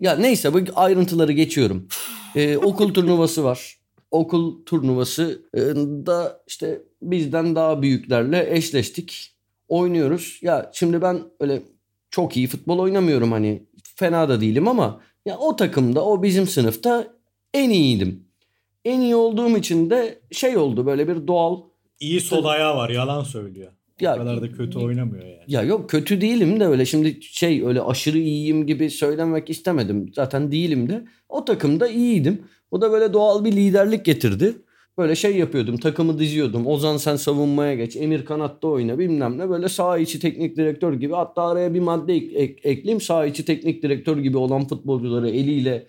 ya neyse bu ayrıntıları geçiyorum. E, okul turnuvası var. Okul turnuvası e, da işte bizden daha büyüklerle eşleştik. Oynuyoruz. Ya şimdi ben öyle çok iyi futbol oynamıyorum hani fena da değilim ama ya o takımda o bizim sınıfta en iyiydim. En iyi olduğum için de şey oldu böyle bir doğal İyi sol ayağı var yalan söylüyor. Ya- o kadar da kötü oynamıyor yani. ya yok kötü değilim de öyle şimdi şey öyle aşırı iyiyim gibi söylemek istemedim. Zaten değilim de. O takımda iyiydim. O da böyle doğal bir liderlik getirdi. Böyle şey yapıyordum takımı diziyordum. Ozan sen savunmaya geç. Emir kanatta oyna bilmem ne. Böyle sağ içi teknik direktör gibi. Hatta araya bir madde ek- ek- ekleyeyim. Sağ içi teknik direktör gibi olan futbolcuları eliyle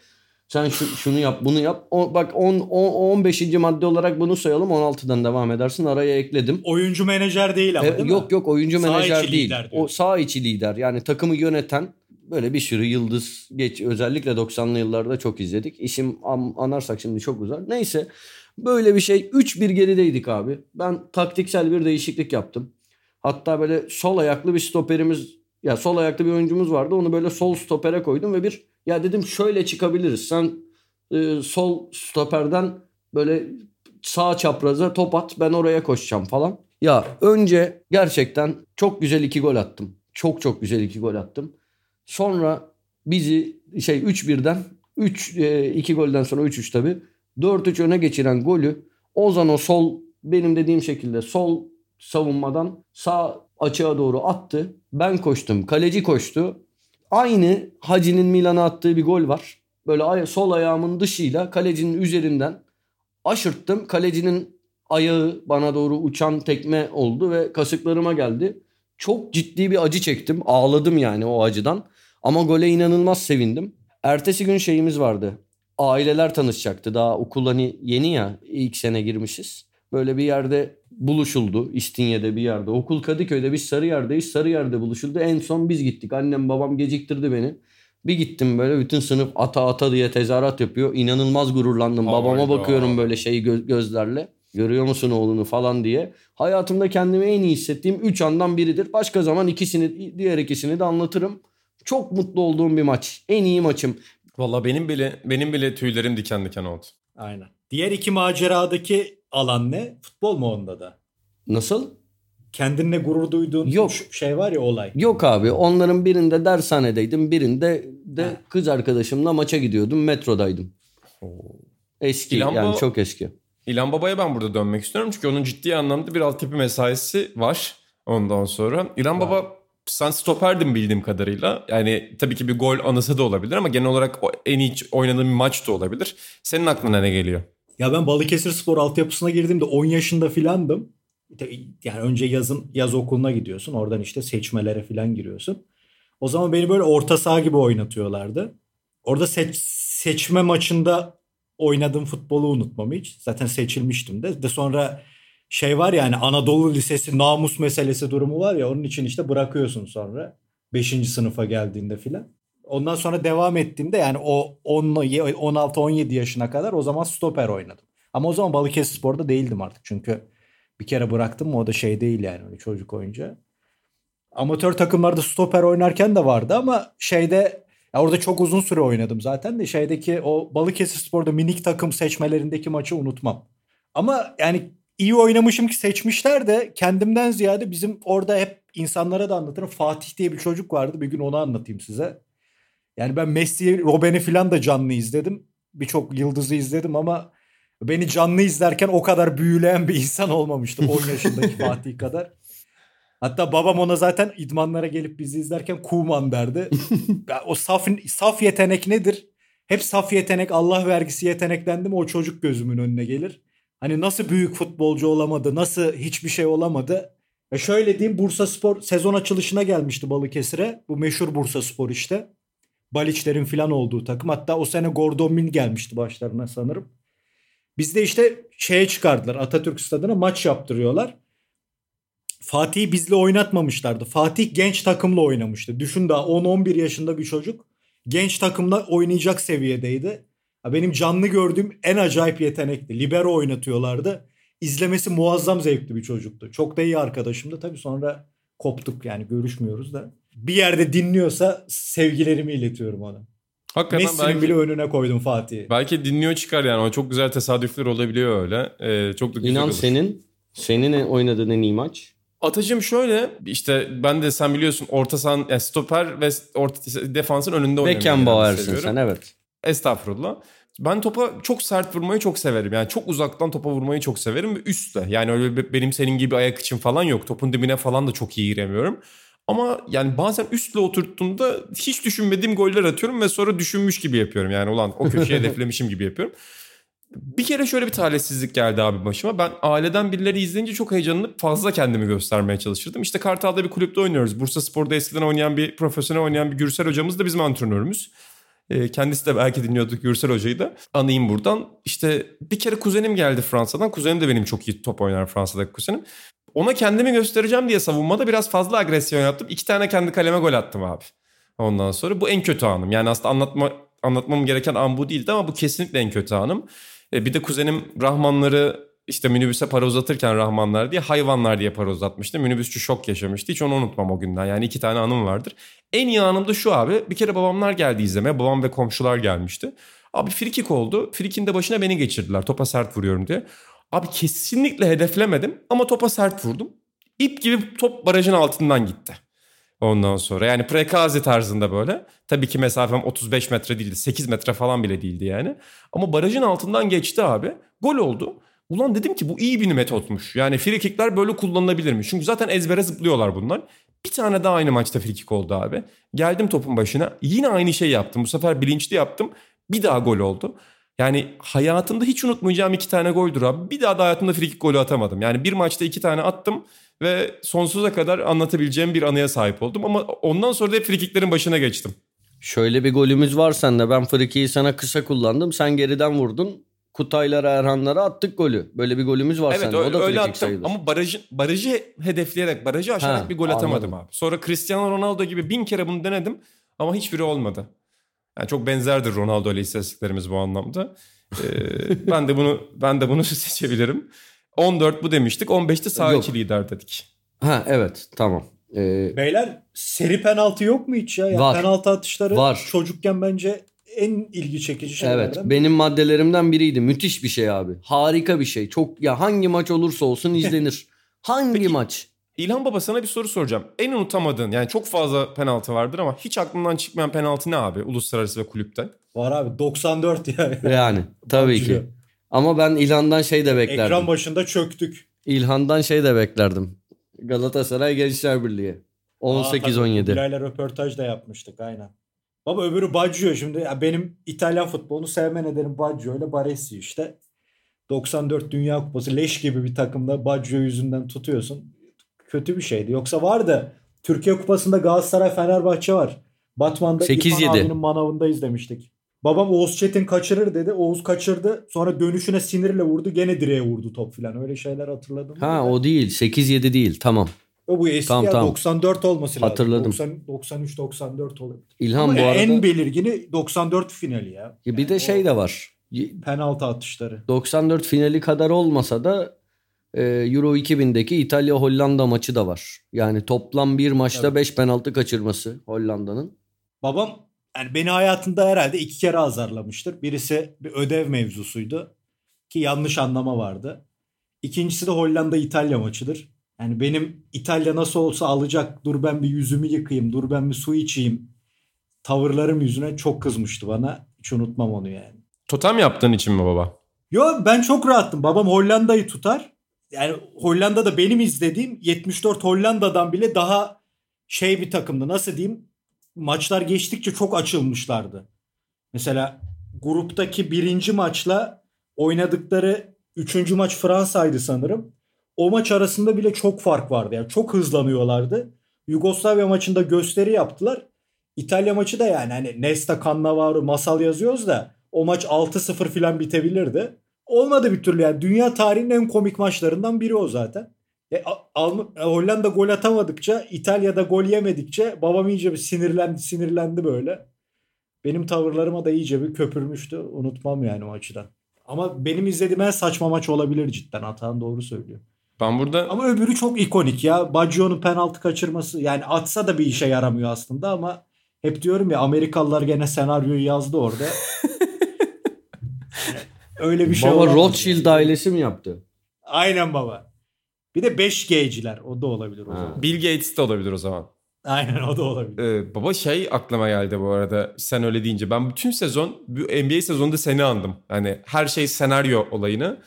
sen şu, şunu yap bunu yap. O, bak 10, 10, 15. madde olarak bunu sayalım. 16'dan devam edersin. Araya ekledim. Oyuncu menajer değil ama E, değil yok mi? yok oyuncu Sağ menajer değil. lider O sağ içi lider. Yani takımı yöneten böyle bir sürü yıldız geç özellikle 90'lı yıllarda çok izledik. İşim an- anarsak şimdi çok uzar. Neyse böyle bir şey 3-1 gerideydik abi. Ben taktiksel bir değişiklik yaptım. Hatta böyle sol ayaklı bir stoperimiz ya sol ayaklı bir oyuncumuz vardı. Onu böyle sol stopere koydum ve bir ya dedim şöyle çıkabiliriz. Sen e, sol stoperden böyle sağ çapraza top at ben oraya koşacağım falan. Ya önce gerçekten çok güzel iki gol attım. Çok çok güzel iki gol attım. Sonra bizi şey 3-1'den 3 2 golden sonra 3-3 tabii 4-3 öne geçiren golü Ozan o sol benim dediğim şekilde sol savunmadan sağ açığa doğru attı. Ben koştum. Kaleci koştu. Aynı Hacı'nin Milan'a attığı bir gol var. Böyle sol ayağımın dışıyla kalecinin üzerinden aşırttım. Kalecinin ayağı bana doğru uçan tekme oldu ve kasıklarıma geldi. Çok ciddi bir acı çektim. Ağladım yani o acıdan. Ama gole inanılmaz sevindim. Ertesi gün şeyimiz vardı. Aileler tanışacaktı. Daha okul hani yeni ya ilk sene girmişiz. Böyle bir yerde buluşuldu. İstinye'de bir yerde. Okul Kadıköy'de biz Sarıyer'deyiz. Sarıyer'de buluşuldu. En son biz gittik. Annem babam geciktirdi beni. Bir gittim böyle bütün sınıf ata ata diye tezahürat yapıyor. İnanılmaz gururlandım. Babama Hayda. bakıyorum böyle şey gö- gözlerle. Görüyor musun oğlunu falan diye. Hayatımda kendimi en iyi hissettiğim 3 andan biridir. Başka zaman ikisini diğer ikisini de anlatırım. çok mutlu olduğum bir maç. En iyi maçım. Valla benim bile benim bile tüylerim diken diken oldu. Aynen. Diğer iki maceradaki alan ne? Futbol mu onda da? Nasıl? Kendinle gurur duyduğun Yok. şey var ya olay. Yok abi onların birinde dershanedeydim birinde de Ha. kız arkadaşımla maça gidiyordum metrodaydım. Eski İlhan yani bu- çok eski. İlhan Baba'ya ben burada dönmek istiyorum. Çünkü onun ciddi anlamda bir altyapı mesaisi var ondan sonra. İlhan Var. Baba sen stoperdin bildiğim kadarıyla. Yani tabii ki bir gol anısı da olabilir ama genel olarak en iyi oynadığın bir maç da olabilir. Senin aklına ne geliyor? Ya ben Balıkesir Spor altyapısına girdiğimde 10 yaşında filandım. Yani önce yazın yaz okuluna gidiyorsun. Oradan işte seçmelere filan giriyorsun. O zaman beni böyle orta saha gibi oynatıyorlardı. Orada seç, seçme maçında oynadığım futbolu unutmam hiç. Zaten seçilmiştim de. De sonra şey var ya hani Anadolu Lisesi namus meselesi durumu var ya onun için işte bırakıyorsun sonra. 5. sınıfa geldiğinde filan. Ondan sonra devam ettiğimde yani o 16-17 yaşına kadar o zaman stoper oynadım. Ama o zaman Balıkesir Spor'da değildim artık çünkü bir kere bıraktım mı o da şey değil yani öyle çocuk oyuncu. Amatör takımlarda stoper oynarken de vardı ama şeyde ya orada çok uzun süre oynadım zaten de şeydeki o Balıkesir Spor'da minik takım seçmelerindeki maçı unutmam. Ama yani iyi oynamışım ki seçmişler de kendimden ziyade bizim orada hep insanlara da anlatırım. Fatih diye bir çocuk vardı. Bir gün onu anlatayım size. Yani ben Messi, Robben'i falan da canlı izledim. Birçok yıldızı izledim ama beni canlı izlerken o kadar büyüleyen bir insan olmamıştım 10 *laughs* yaşındaki Fatih kadar. Hatta babam ona zaten idmanlara gelip bizi izlerken Kuman derdi. *laughs* Ya o saf, saf yetenek nedir? Hep saf yetenek, Allah vergisi yeteneklendi mi o çocuk gözümün önüne gelir. Hani nasıl büyük futbolcu olamadı, nasıl hiçbir şey olamadı. E şöyle diyeyim Bursa Spor sezon açılışına gelmişti Balıkesir'e. Bu meşhur Bursa Spor işte. Baliçlerin falan olduğu takım. Hatta o sene Gordon Min gelmişti başlarına sanırım. Bizde işte şeye çıkardılar Atatürk Stadı'na maç yaptırıyorlar. Fatih'i bizle oynatmamışlardı. Fatih genç takımla oynamıştı. Düşün daha 10-11 yaşında bir çocuk. Genç takımla oynayacak seviyedeydi. Benim canlı gördüğüm en acayip yetenekti. Libero oynatıyorlardı. İzlemesi muazzam zevkli bir çocuktu. Çok da iyi arkadaşımdı. Tabii sonra koptuk yani görüşmüyoruz da. Bir yerde dinliyorsa sevgilerimi iletiyorum ona. Hakikaten Messi'nin belki, bile önüne koydum Fatih'i. belki dinliyor çıkar yani. O çok güzel tesadüfler olabiliyor öyle. Ee, çok da güzel İnan olur. senin senin oynadığın en iyi maç. Atacım şöyle işte ben de sen biliyorsun orta sahan yani stoper ve orta defansın önünde oynamayı Beckenbauer'sin seviyorum. sen evet. Estağfurullah. Ben topa çok sert vurmayı çok severim. Yani çok uzaktan topa vurmayı çok severim ve üstle. Yani öyle benim senin gibi ayak için falan yok. Topun dibine falan da çok iyi giremiyorum. Ama yani bazen üstle oturttuğumda hiç düşünmediğim goller atıyorum ve sonra düşünmüş gibi yapıyorum. Yani ulan o köşeye *laughs* hedeflemişim gibi yapıyorum. Bir kere şöyle bir talihsizlik geldi abi başıma. Ben aileden birileri izleyince çok heyecanlanıp fazla kendimi göstermeye çalışırdım. İşte Kartal'da bir kulüpte oynuyoruz. Bursa Spor'da eskiden oynayan bir profesyonel oynayan bir Gürsel hocamız da bizim antrenörümüz. Ee, kendisi de belki dinliyorduk Gürsel Hoca'yı da. Anayım buradan. İşte bir kere kuzenim geldi Fransa'dan. Kuzenim de benim çok iyi top oynar Fransa'daki kuzenim. Ona kendimi göstereceğim diye savunmada biraz fazla agresyon yaptım. İki tane kendi kaleme gol attım abi. Ondan sonra bu en kötü anım. Yani aslında anlatma, anlatmam gereken an bu değildi ama bu kesinlikle en kötü anım. E, bir de kuzenim Rahmanları işte minibüse para uzatırken Rahmanlar diye hayvanlar diye para uzatmıştı. Minibüsçü şok yaşamıştı. Hiç onu unutmam o günden. Yani iki tane anım vardır. En iyi anım da şu abi. Bir kere babamlar geldi izlemeye. Babam ve komşular gelmişti. Abi frikik oldu. Frikin de başına beni geçirdiler. Topa sert vuruyorum diye. Abi kesinlikle hedeflemedim ama topa sert vurdum. İp gibi top barajın altından gitti. Ondan sonra yani prekazi tarzında böyle. Tabii ki mesafem 35 metre değildi. 8 metre falan bile değildi yani. Ama barajın altından geçti abi. Gol oldu. Ulan dedim ki bu iyi bir metotmuş. Yani free böyle kullanılabilirmiş. Çünkü zaten ezbere zıplıyorlar bunlar. Bir tane daha aynı maçta free oldu abi. Geldim topun başına. Yine aynı şey yaptım. Bu sefer bilinçli yaptım. Bir daha gol oldu. Yani hayatımda hiç unutmayacağım iki tane goldür abi. Bir daha da hayatımda free kick golü atamadım. Yani bir maçta iki tane attım ve sonsuza kadar anlatabileceğim bir anıya sahip oldum. Ama ondan sonra da hep free kicklerin başına geçtim. Şöyle bir golümüz var sende. Ben frikiyi sana kısa kullandım. Sen geriden vurdun. Kutaylara, Erhanlara attık golü. Böyle bir golümüz var Evet sende. öyle, o da öyle frikik attım sayılır. ama barajı, barajı hedefleyerek, barajı aşarak Ha, bir gol atamadım anladım. abi. Sonra Cristiano Ronaldo gibi bin kere bunu denedim ama hiçbiri olmadı. Yani çok benzerdir Ronaldo ile istatistiklerimiz bu anlamda. Ee, *laughs* ben de bunu ben de bunu *laughs* seçebilirim. 14 bu demiştik. 15'te sağ Yok. içi lider dedik. Ha evet tamam. Ee, Beyler seri penaltı yok mu hiç ya? ya Var. Penaltı atışları Var. çocukken bence en ilgi çekici şeylerden. evet benim maddelerimden biriydi. Müthiş bir şey abi. Harika bir şey. Çok ya hangi maç olursa olsun izlenir. *laughs* hangi Peki, maç? İlhan Baba sana bir soru soracağım. En unutamadığın yani çok fazla penaltı vardır ama hiç aklından çıkmayan penaltı ne abi? Uluslararası ve kulüpten. Var abi 94 ya. Yani tabii ki. Ama ben İlhan'dan şey de beklerdim. Ekran başında çöktük. İlhan'dan şey de beklerdim. Galatasaray Gençler Birliği. Aa, tabii, 18-17. Bilal'le röportaj da yapmıştık aynen. Baba öbürü Baggio şimdi. Ya benim İtalyan futbolunu sevme nedenim Baggio ile Baresi işte. 94 Dünya Kupası leş gibi bir takımda Baggio yüzünden tutuyorsun. Kötü bir şeydi. Yoksa vardı. Türkiye Kupası'nda Galatasaray Fenerbahçe var. Batman'da 8-7. İrfan abinin manavında izlemiştik. Babam Oğuz Çetin kaçırır dedi. Oğuz kaçırdı. Sonra dönüşüne sinirle vurdu. Gene direğe vurdu top filan. Öyle şeyler hatırladım. Ha o değil. 8-7 değil. Tamam. O bu eski Tamam, ya tamam. 94 olması lazım. Hatırladım. 90, 93 94 olabilir. İlhan Ama bu arada en belirgini 94 finali ya. Ya bir Yani de o şey de var. Penaltı atışları. 94 finali kadar olmasa da Euro 2000'deki İtalya-Hollanda maçı da var. Yani toplam bir maçta Evet. 5 penaltı kaçırması Hollanda'nın. Babam yani beni hayatında herhalde iki kere azarlamıştır. Birisi bir ödev mevzusuydu ki yanlış anlama vardı. İkincisi de Hollanda İtalya maçıdır. Yani benim İtalya nasıl olsa alacak dur ben bir yüzümü yıkayayım dur ben bir su içeyim tavırlarım yüzüne çok kızmıştı bana. Hiç unutmam onu yani. Totem yaptığın için mi baba? Yo ben çok rahattım. Babam Hollanda'yı tutar. Yani Hollanda'da benim izlediğim 74 Hollanda'dan bile daha şey bir takımdı. Nasıl diyeyim? Maçlar geçtikçe çok açılmışlardı. Mesela gruptaki birinci maçla oynadıkları üçüncü maç Fransa'ydı sanırım. O maç arasında bile çok fark vardı. Yani çok hızlanıyorlardı. Yugoslavya maçında gösteri yaptılar. İtalya maçı da yani hani Nesta Cannavaro masal yazıyoruz da o maç 6-0 falan bitebilirdi. Olmadı bir türlü yani. Dünya tarihinin en komik maçlarından biri o zaten. E, Alm- e, Hollanda gol atamadıkça, İtalya'da gol yemedikçe babam iyice bir sinirlendi, sinirlendi böyle. Benim tavırlarıma da iyice bir köpürmüştü. Unutmam yani o açıdan. Ama benim izlediğim en saçma maç olabilir cidden. Atan doğru söylüyor. Ben burada Ama öbürü çok ikonik ya. Baggio'nun penaltı kaçırması. Yani atsa da bir işe yaramıyor aslında ama hep diyorum ya Amerikalılar gene senaryoyu yazdı orada. *laughs* Öyle bir şey Baba Rothschild ailesi mi yaptı? Aynen baba. Bir de 5G'ciler. O da olabilir o Ha. zaman. Bill Gates de olabilir o zaman. Aynen o da olabilir. Ee, baba şey aklıma geldi bu arada sen öyle deyince. Ben bütün sezon bu NBA sezonunda seni andım. Hani her şey senaryo olayını.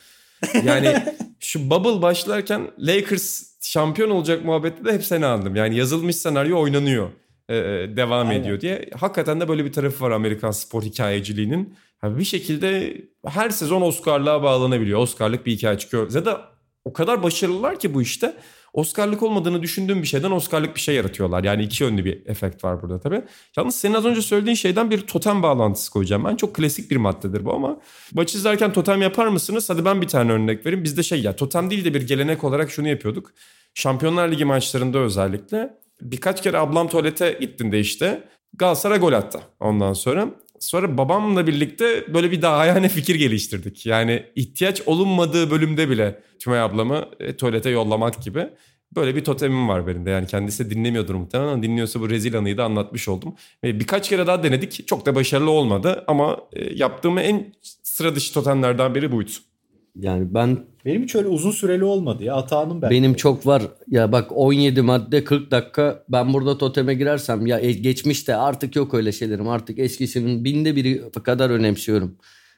Yani *laughs* şu bubble başlarken Lakers şampiyon olacak muhabbette de hep seni andım. Yani yazılmış senaryo oynanıyor. E, e, devam Aynen. ediyor diye. Hakikaten de böyle bir tarafı var Amerikan spor hikayeciliğinin. Ha, bir şekilde her sezon Oscar'lığa bağlanabiliyor. Oscar'lık bir hikaye çıkıyor. Zaten o kadar başarılılar ki bu işte. Oscar'lık olmadığını düşündüğüm bir şeyden Oscar'lık bir şey yaratıyorlar. Yani iki yönlü bir efekt var burada tabii. Yalnız senin az önce söylediğin şeyden bir totem bağlantısı koyacağım. Ben çok klasik bir maddedir bu ama maç izlerken totem yapar mısınız? Hadi ben bir tane örnek vereyim. Bizde şey ya totem değil de bir gelenek olarak şunu yapıyorduk. Şampiyonlar Ligi maçlarında özellikle birkaç kere ablam tuvalete gittiğinde işte Galatasaray gol attı ondan sonra. Sonra babamla birlikte böyle bir daha yani fikir geliştirdik. Yani ihtiyaç olunmadığı bölümde bile Tümay ablamı e, tuvalete yollamak gibi. Böyle bir totemim var benim de. Yani kendisi de dinlemiyordur muhtemelen ama dinliyorsa bu rezil anıyı da anlatmış oldum. Ve birkaç kere daha denedik. Çok da başarılı olmadı ama e, yaptığım en sıra dışı totemlerden biri buydu. Yani ben Benim hiç öyle uzun süreli olmadı ya. Atağının ben. benim çok var. Ya bak 17 madde 40 dakika ben burada toteme girersem ya e- geçmişte artık yok öyle şeylerim. Artık eskisinin binde biri kadar önemsiyorum.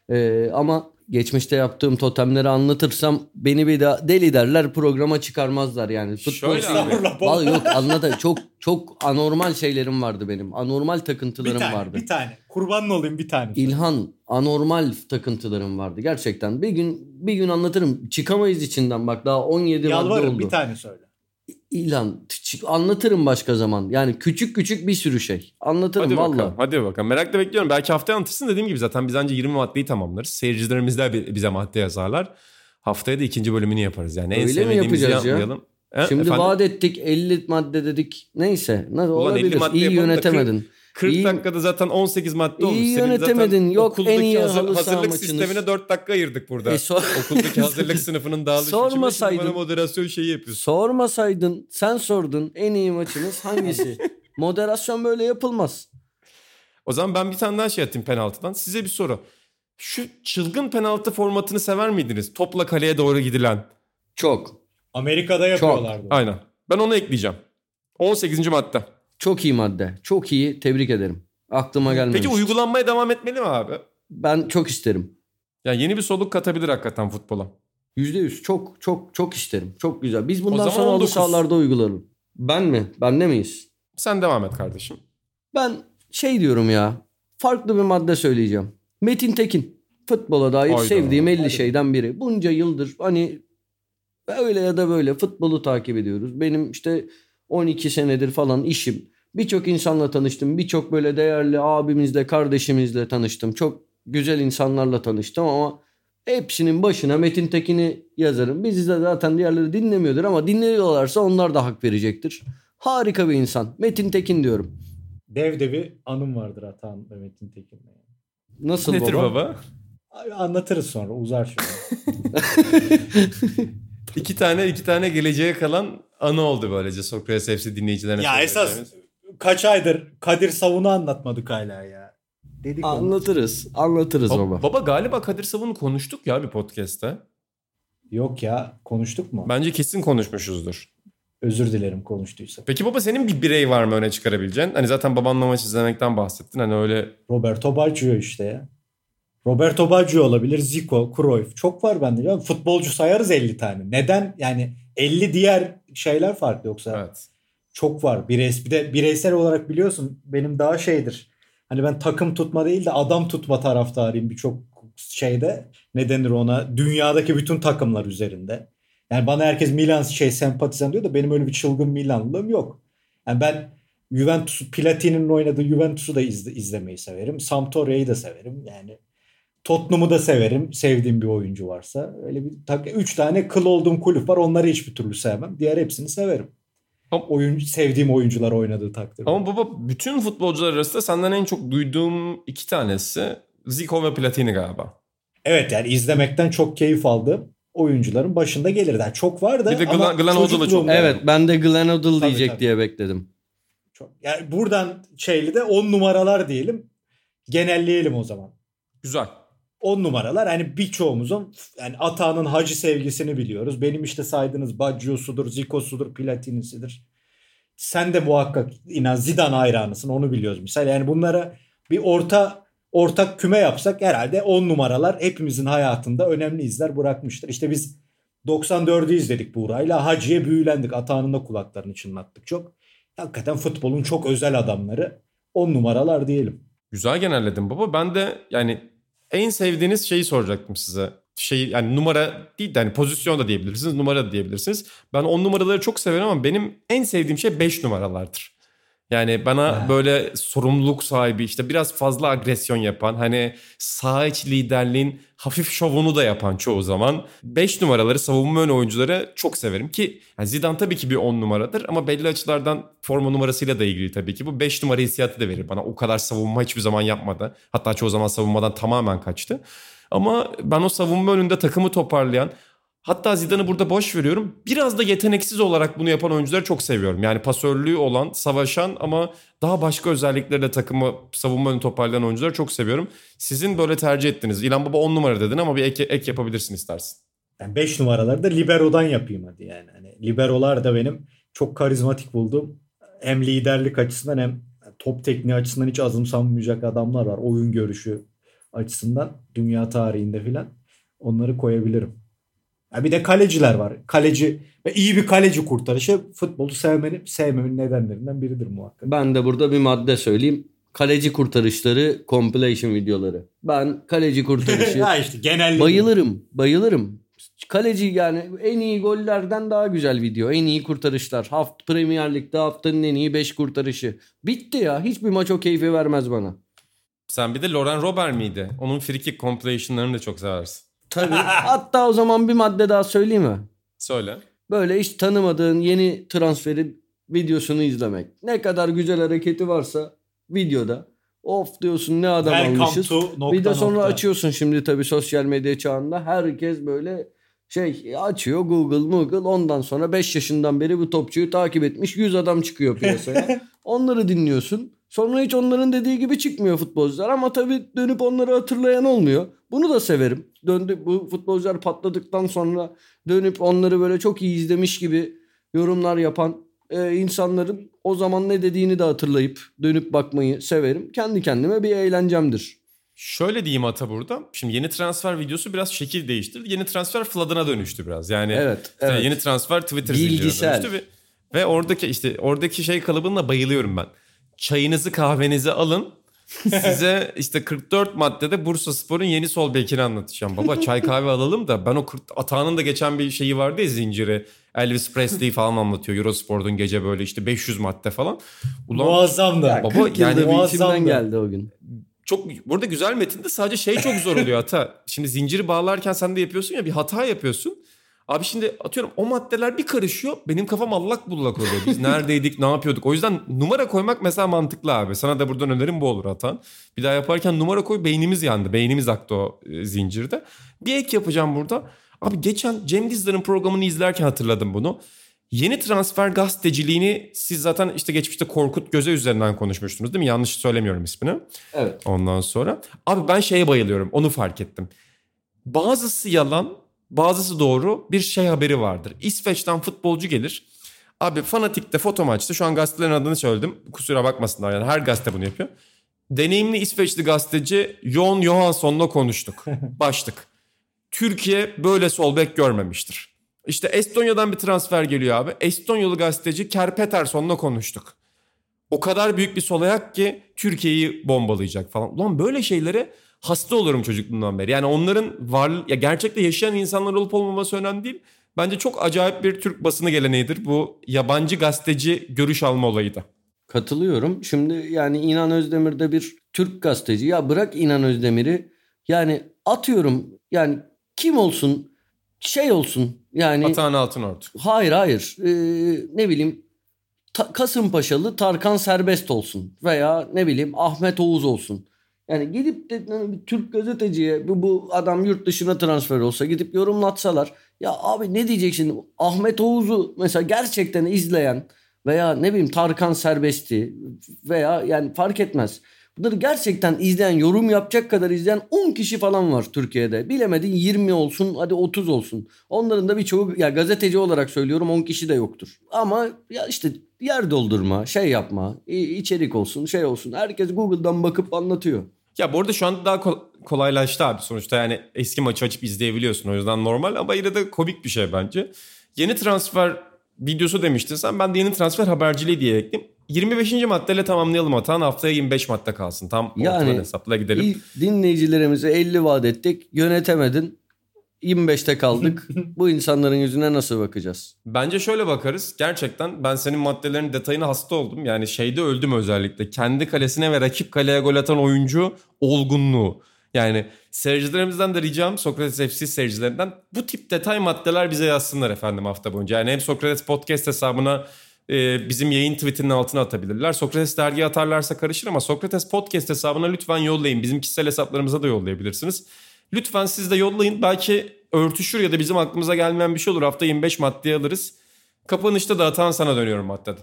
Ee, ama geçmişte yaptığım totemleri anlatırsam beni bir daha deli derler programa çıkarmazlar yani. Futbol Şöyle abi. Vallahi yok anladı. Çok çok anormal şeylerim vardı benim. Anormal bir takıntılarım tane, vardı. bir tane. Kurbanın olayım bir tane. İlhan anormal takıntılarım vardı gerçekten. Bir gün bir gün anlatırım. Çıkamayız içinden bak daha 17 madde Yalvarırım oldu. bir tane söyle. İlhan çık- anlatırım başka zaman. Yani küçük küçük bir sürü şey. Anlatırım Hadi valla. bakalım. Hadi bakalım. Merakla bekliyorum. Belki haftaya anlatırsın. Dediğim gibi zaten biz anca 20 maddeyi tamamlarız. Seyircilerimiz de bi- bize madde yazarlar. Haftaya da ikinci bölümünü yaparız. Yani en Öyle mi yapacağız ya? yapmayalım. E, Şimdi efendim? vaat ettik 50 madde dedik. Neyse. Nasıl Ulan 50 olabilir? İyi yönetemedin. 40 İyi- dakikada zaten 18 madde olmuş. İyi Senin yönetemedin. zaten Yok, en iyi hazır- halı hazırlık maçınız. sistemine 4 dakika ayırdık burada. E, sor- Okuldaki *laughs* hazırlık sınıfının dağılışı Sormasaydın. bana moderasyon şeyi yapıyorsun. Sormasaydın sen sordun en iyi maçınız hangisi? *laughs* Moderasyon böyle yapılmaz. O zaman ben bir tane daha şey atayım penaltıdan. Size bir soru. Şu çılgın penaltı formatını sever miydiniz? Topla kaleye doğru gidilen. Çok. Amerika'da yapıyorlardı. Aynen. Ben onu ekleyeceğim. 18. madde. Çok iyi madde. Çok iyi. Tebrik ederim. Aklıma gelmemiş. Peki uygulanmaya devam etmeli mi abi? Ben çok isterim. Yani yeni bir soluk katabilir hakikaten futbola. %100 çok çok çok isterim. Çok güzel. Biz bundan sonra halı 19. sahalarda uygularım. Ben mi? Bende miyiz? Sen devam et kardeşim. Ben şey diyorum ya. Farklı bir madde söyleyeceğim. Metin Tekin. Futbola dair Hayda. sevdiğim 50 Hadi. şeyden biri. Bunca yıldır hani öyle ya da böyle futbolu takip ediyoruz. Benim işte 12 senedir falan işim. Birçok insanla tanıştım. Birçok böyle değerli abimizle, kardeşimizle tanıştım. Çok güzel insanlarla tanıştım ama hepsinin başına Metin Tekin'i yazarım. Bizi de zaten diğerleri dinlemiyordur ama dinliyorlarsa onlar da hak verecektir. Harika bir insan. Metin Tekin diyorum. Dev de bir anım vardır Atan ve Metin Tekin'le. Nasıl Nedir baba? baba? Anlatırız sonra uzar şimdi. *laughs* İki tane iki tane geleceğe kalan anı oldu böylece Sokrates FC dinleyicilerine. ya esas kaç aydır Kadir Savun'u anlatmadık hala ya. Dedik onu. Anlatırız. Anlatırız Ba- baba. baba galiba Kadir Savun'u konuştuk ya bir podcast'te. Yok ya konuştuk mu? Bence kesin konuşmuşuzdur. Özür dilerim konuştuysa. Peki baba senin bir birey var mı öne çıkarabileceğin? Hani zaten babanla maç izlemekten bahsettin. Hani öyle Roberto Baggio işte ya. Roberto Baggio olabilir, Zico, Cruyff. Çok var bende. Ya. Futbolcu sayarız 50 tane. Neden? Yani 50 diğer şeyler farklı yoksa. evet. Çok var. Bireys, bir de bireysel olarak biliyorsun benim daha şeydir. Hani ben takım tutma değil de adam tutma taraftarıyım birçok şeyde. Ne denir ona? Dünyadaki bütün takımlar üzerinde. Yani bana herkes Milan şey sempatizan diyor da benim öyle bir çılgın Milanlılığım yok. Yani ben Juventus Platini'nin oynadığı Juventus'u da izle- izlemeyi severim. Sampdoria'yı da severim. Yani Tottenham'ı da severim. Sevdiğim bir oyuncu varsa. Öyle bir tak üç tane kıl olduğum kulüp var. Onları hiçbir türlü sevmem. Diğer hepsini severim. Ama- Oyuncu sevdiğim oyuncular oynadığı takdirde. Ama baba bütün futbolcular arasında senden en çok duyduğum iki tanesi Zico ve Platini galiba. Evet yani izlemekten çok keyif aldığım oyuncuların başında gelir. Yani çok var da Bir de ama Glenn- Glenn Hoddle'ı çok- Evet ben de Glenn Tabii, diyecek tabii. diye bekledim. Çok. Yani buradan şeyli de 10 numaralar diyelim. Genelleyelim o zaman. Güzel. 10 numaralar hani birçoğumuzun yani Ata'nın hacı sevgisini biliyoruz. Benim işte saydığınız Baggio'sudur, Zico'sudur, Platini'sidir. Sen de muhakkak inan Zidane hayranısın onu biliyoruz misal. Yani bunlara bir orta ortak küme yapsak herhalde 10 numaralar hepimizin hayatında önemli izler bırakmıştır. İşte biz 94'ü izledik Buğra'yla. Hacı'ya büyülendik. Atağının da kulaklarını çınlattık çok. Hakikaten futbolun çok özel adamları. 10 numaralar diyelim. Güzel genelledin baba. Ben de yani en sevdiğiniz şeyi soracaktım size. Şey yani numara değil de hani pozisyon da diyebilirsiniz, numara da diyebilirsiniz. Ben 10 numaraları çok severim ama benim en sevdiğim şey 5 numaralardır. Yani bana böyle sorumluluk sahibi işte biraz fazla agresyon yapan hani saha iç liderliğin hafif şovunu da yapan çoğu zaman 5 numaraları savunma ön oyuncuları çok severim ki yani Zidane tabii ki bir 10 numaradır ama belli açılardan forma numarasıyla da ilgili tabii ki. Bu 5 numara hissiyatı da verir bana. O kadar savunma hiçbir zaman yapmadı. Hatta çoğu zaman savunmadan tamamen kaçtı. Ama ben o savunma önünde takımı toparlayan Hatta Zidane'ı burada boş veriyorum. Biraz da yeteneksiz olarak bunu yapan oyuncuları çok seviyorum. Yani pasörlüğü olan, savaşan ama daha başka özelliklerle takımı savunma önü toparlayan oyuncuları çok seviyorum. Sizin böyle tercih ettiğiniz. İlhan Baba 10 numara dedin ama bir ek, ek yapabilirsin istersin. Yani 5 numaraları da libero'dan yapayım hadi yani. Hani liberolar da benim çok karizmatik bulduğum hem liderlik açısından hem top tekniği açısından hiç azımsanmayacak adamlar var. Oyun görüşü açısından dünya tarihinde filan onları koyabilirim. Ya bir de kaleciler var. Kaleci ve iyi bir kaleci kurtarışı futbolu sevmenin, sevmemin nedenlerinden biridir muhakkak. Ben de burada bir madde söyleyeyim. Kaleci kurtarışları compilation videoları. Ben kaleci kurtarışı *laughs* ha işte bayılırım. Bayılırım. Kaleci yani en iyi gollerden daha güzel video. En iyi kurtarışlar. Haft Premier Lig'de haftanın en iyi 5 kurtarışı. Bitti ya. Hiçbir maç o keyfi vermez bana. Sen bir de Loren Robert miydi? Onun free kick compilation'larını da çok seversin. Tabii. *laughs* Hatta o zaman bir madde daha söyleyeyim mi? Söyle. Böyle hiç tanımadığın yeni transferin videosunu izlemek. Ne kadar güzel hareketi varsa videoda. Of diyorsun ne adam Welcome almışız. to nokta bir de sonra nokta. açıyorsun şimdi tabii sosyal medya çağında. Herkes böyle şey açıyor Google Google ondan sonra 5 yaşından beri bu topçuyu takip etmiş 100 adam çıkıyor piyasaya. *laughs* onları dinliyorsun. Sonra hiç onların dediği gibi çıkmıyor futbolcular ama tabii dönüp onları hatırlayan olmuyor. Bunu da severim. Döndü bu futbolcular patladıktan sonra dönüp onları böyle çok iyi izlemiş gibi yorumlar yapan e, insanların o zaman ne dediğini de hatırlayıp dönüp bakmayı severim. Kendi kendime bir eğlencemdir. Şöyle diyeyim Ata burada. Şimdi yeni transfer videosu biraz şekil değiştirdi. Yeni transfer flood'ına dönüştü biraz. Yani Evet, evet. yeni transfer Twitter zincirine dönüştü. Ve, ve oradaki işte oradaki şey kalıbına bayılıyorum ben. Çayınızı kahvenizi alın. Size işte 44 maddede Bursa Spor'un yeni sol bekini anlatacağım. Baba çay *laughs* kahve alalım da ben o 40, Atağan'ın da geçen bir şeyi vardı ya zinciri. Elvis Presley falan anlatıyor. Eurosport'un gece böyle işte 500 madde falan. Ulan Muazzam da. Baba, 40 yani muazzam geldi o gün. çok burada güzel metinde sadece şey çok zor oluyor hata. Şimdi zinciri bağlarken sen de yapıyorsun ya bir hata yapıyorsun. Abi şimdi atıyorum o maddeler bir karışıyor. Benim kafam allak bullak oluyor. Biz *laughs* neredeydik ne yapıyorduk. O yüzden numara koymak mesela mantıklı abi. Sana da buradan önerim bu olur Atan. Bir daha yaparken numara koy beynimiz yandı. Beynimiz aktı o e, zincirde. Bir ek yapacağım burada. Abi geçen Cem Dizdar'ın programını izlerken hatırladım bunu. Yeni transfer gazeteciliğini siz zaten işte geçmişte Korkut Göze üzerinden konuşmuştunuz değil mi? Yanlış söylemiyorum ismini. Evet. Ondan sonra. Abi ben şeye bayılıyorum. Onu fark ettim. Bazısı yalan, bazısı doğru bir şey haberi vardır. İsveç'ten futbolcu gelir. Abi Fanatik'te foto maçta şu an gazetelerin adını söyledim. Kusura bakmasınlar yani her gazete bunu yapıyor. Deneyimli İsveçli gazeteci Jon Johansson'la konuştuk. *laughs* Başlık. Türkiye böyle sol bek görmemiştir. İşte Estonya'dan bir transfer geliyor abi. Estonyalı gazeteci Ker Peterson'la konuştuk. O kadar büyük bir sol ayak ki Türkiye'yi bombalayacak falan. Ulan böyle şeylere hasta olurum çocukluğumdan beri. Yani onların var ya gerçekte yaşayan insanlar olup olmaması önemli değil. Bence çok acayip bir Türk basını geleneğidir bu yabancı gazeteci görüş alma olayı da. Katılıyorum. Şimdi yani İnan Özdemir de bir Türk gazeteci. Ya bırak İnan Özdemir'i. Yani atıyorum yani kim olsun şey olsun yani Atahan Altınort. hayır hayır Ee, ne bileyim Ta- Kasımpaşalı Tarkan Serbest olsun veya ne bileyim Ahmet Oğuz olsun. Yani gidip de bir Türk gazeteciye bu, bu adam yurt dışına transfer olsa gidip yorumlatsalar ya abi ne diyeceksin Ahmet Oğuz'u mesela gerçekten izleyen veya ne bileyim Tarkan Serbest'i veya yani fark etmez. Bunları gerçekten izleyen, yorum yapacak kadar izleyen 10 kişi falan var Türkiye'de. Bilemedin 20 olsun, hadi 30 olsun. Onların da birçoğu ya gazeteci olarak söylüyorum 10 kişi de yoktur. Ama ya işte yer doldurma, şey yapma, içerik olsun, şey olsun. Herkes Google'dan bakıp anlatıyor. Ya bu arada şu anda daha kol- kolaylaştı abi sonuçta yani eski maçı açıp izleyebiliyorsun o yüzden normal ama yine de komik bir şey bence. Yeni transfer videosu demiştin sen ben de yeni transfer haberciliği diye ekleyeyim. 25. maddeyle tamamlayalım Atan haftaya 25 madde kalsın tam Yani hesapla gidelim. İlk dinleyicilerimize 50 vaat ettik, yönetemedin. 25'te kaldık. *laughs* Bu insanların yüzüne nasıl bakacağız? Bence şöyle bakarız. Gerçekten ben senin maddelerin detayına hasta oldum. Yani şeyde öldüm özellikle. Kendi kalesine ve rakip kaleye gol atan oyuncu olgunluğu. Yani seyircilerimizden de ricam Sokrates FC seyircilerinden bu tip detay maddeler bize yazsınlar efendim hafta boyunca. Yani hem Sokrates Podcast hesabına e, bizim yayın tweetinin altına atabilirler. Sokrates dergi atarlarsa karışır ama Sokrates Podcast hesabına lütfen yollayın. Bizim kişisel hesaplarımıza da yollayabilirsiniz. Lütfen siz de yollayın. Belki örtüşür ya da bizim aklımıza gelmeyen bir şey olur. Hafta 25 maddeye alırız. Kapanışta da atan sana dönüyorum maddede.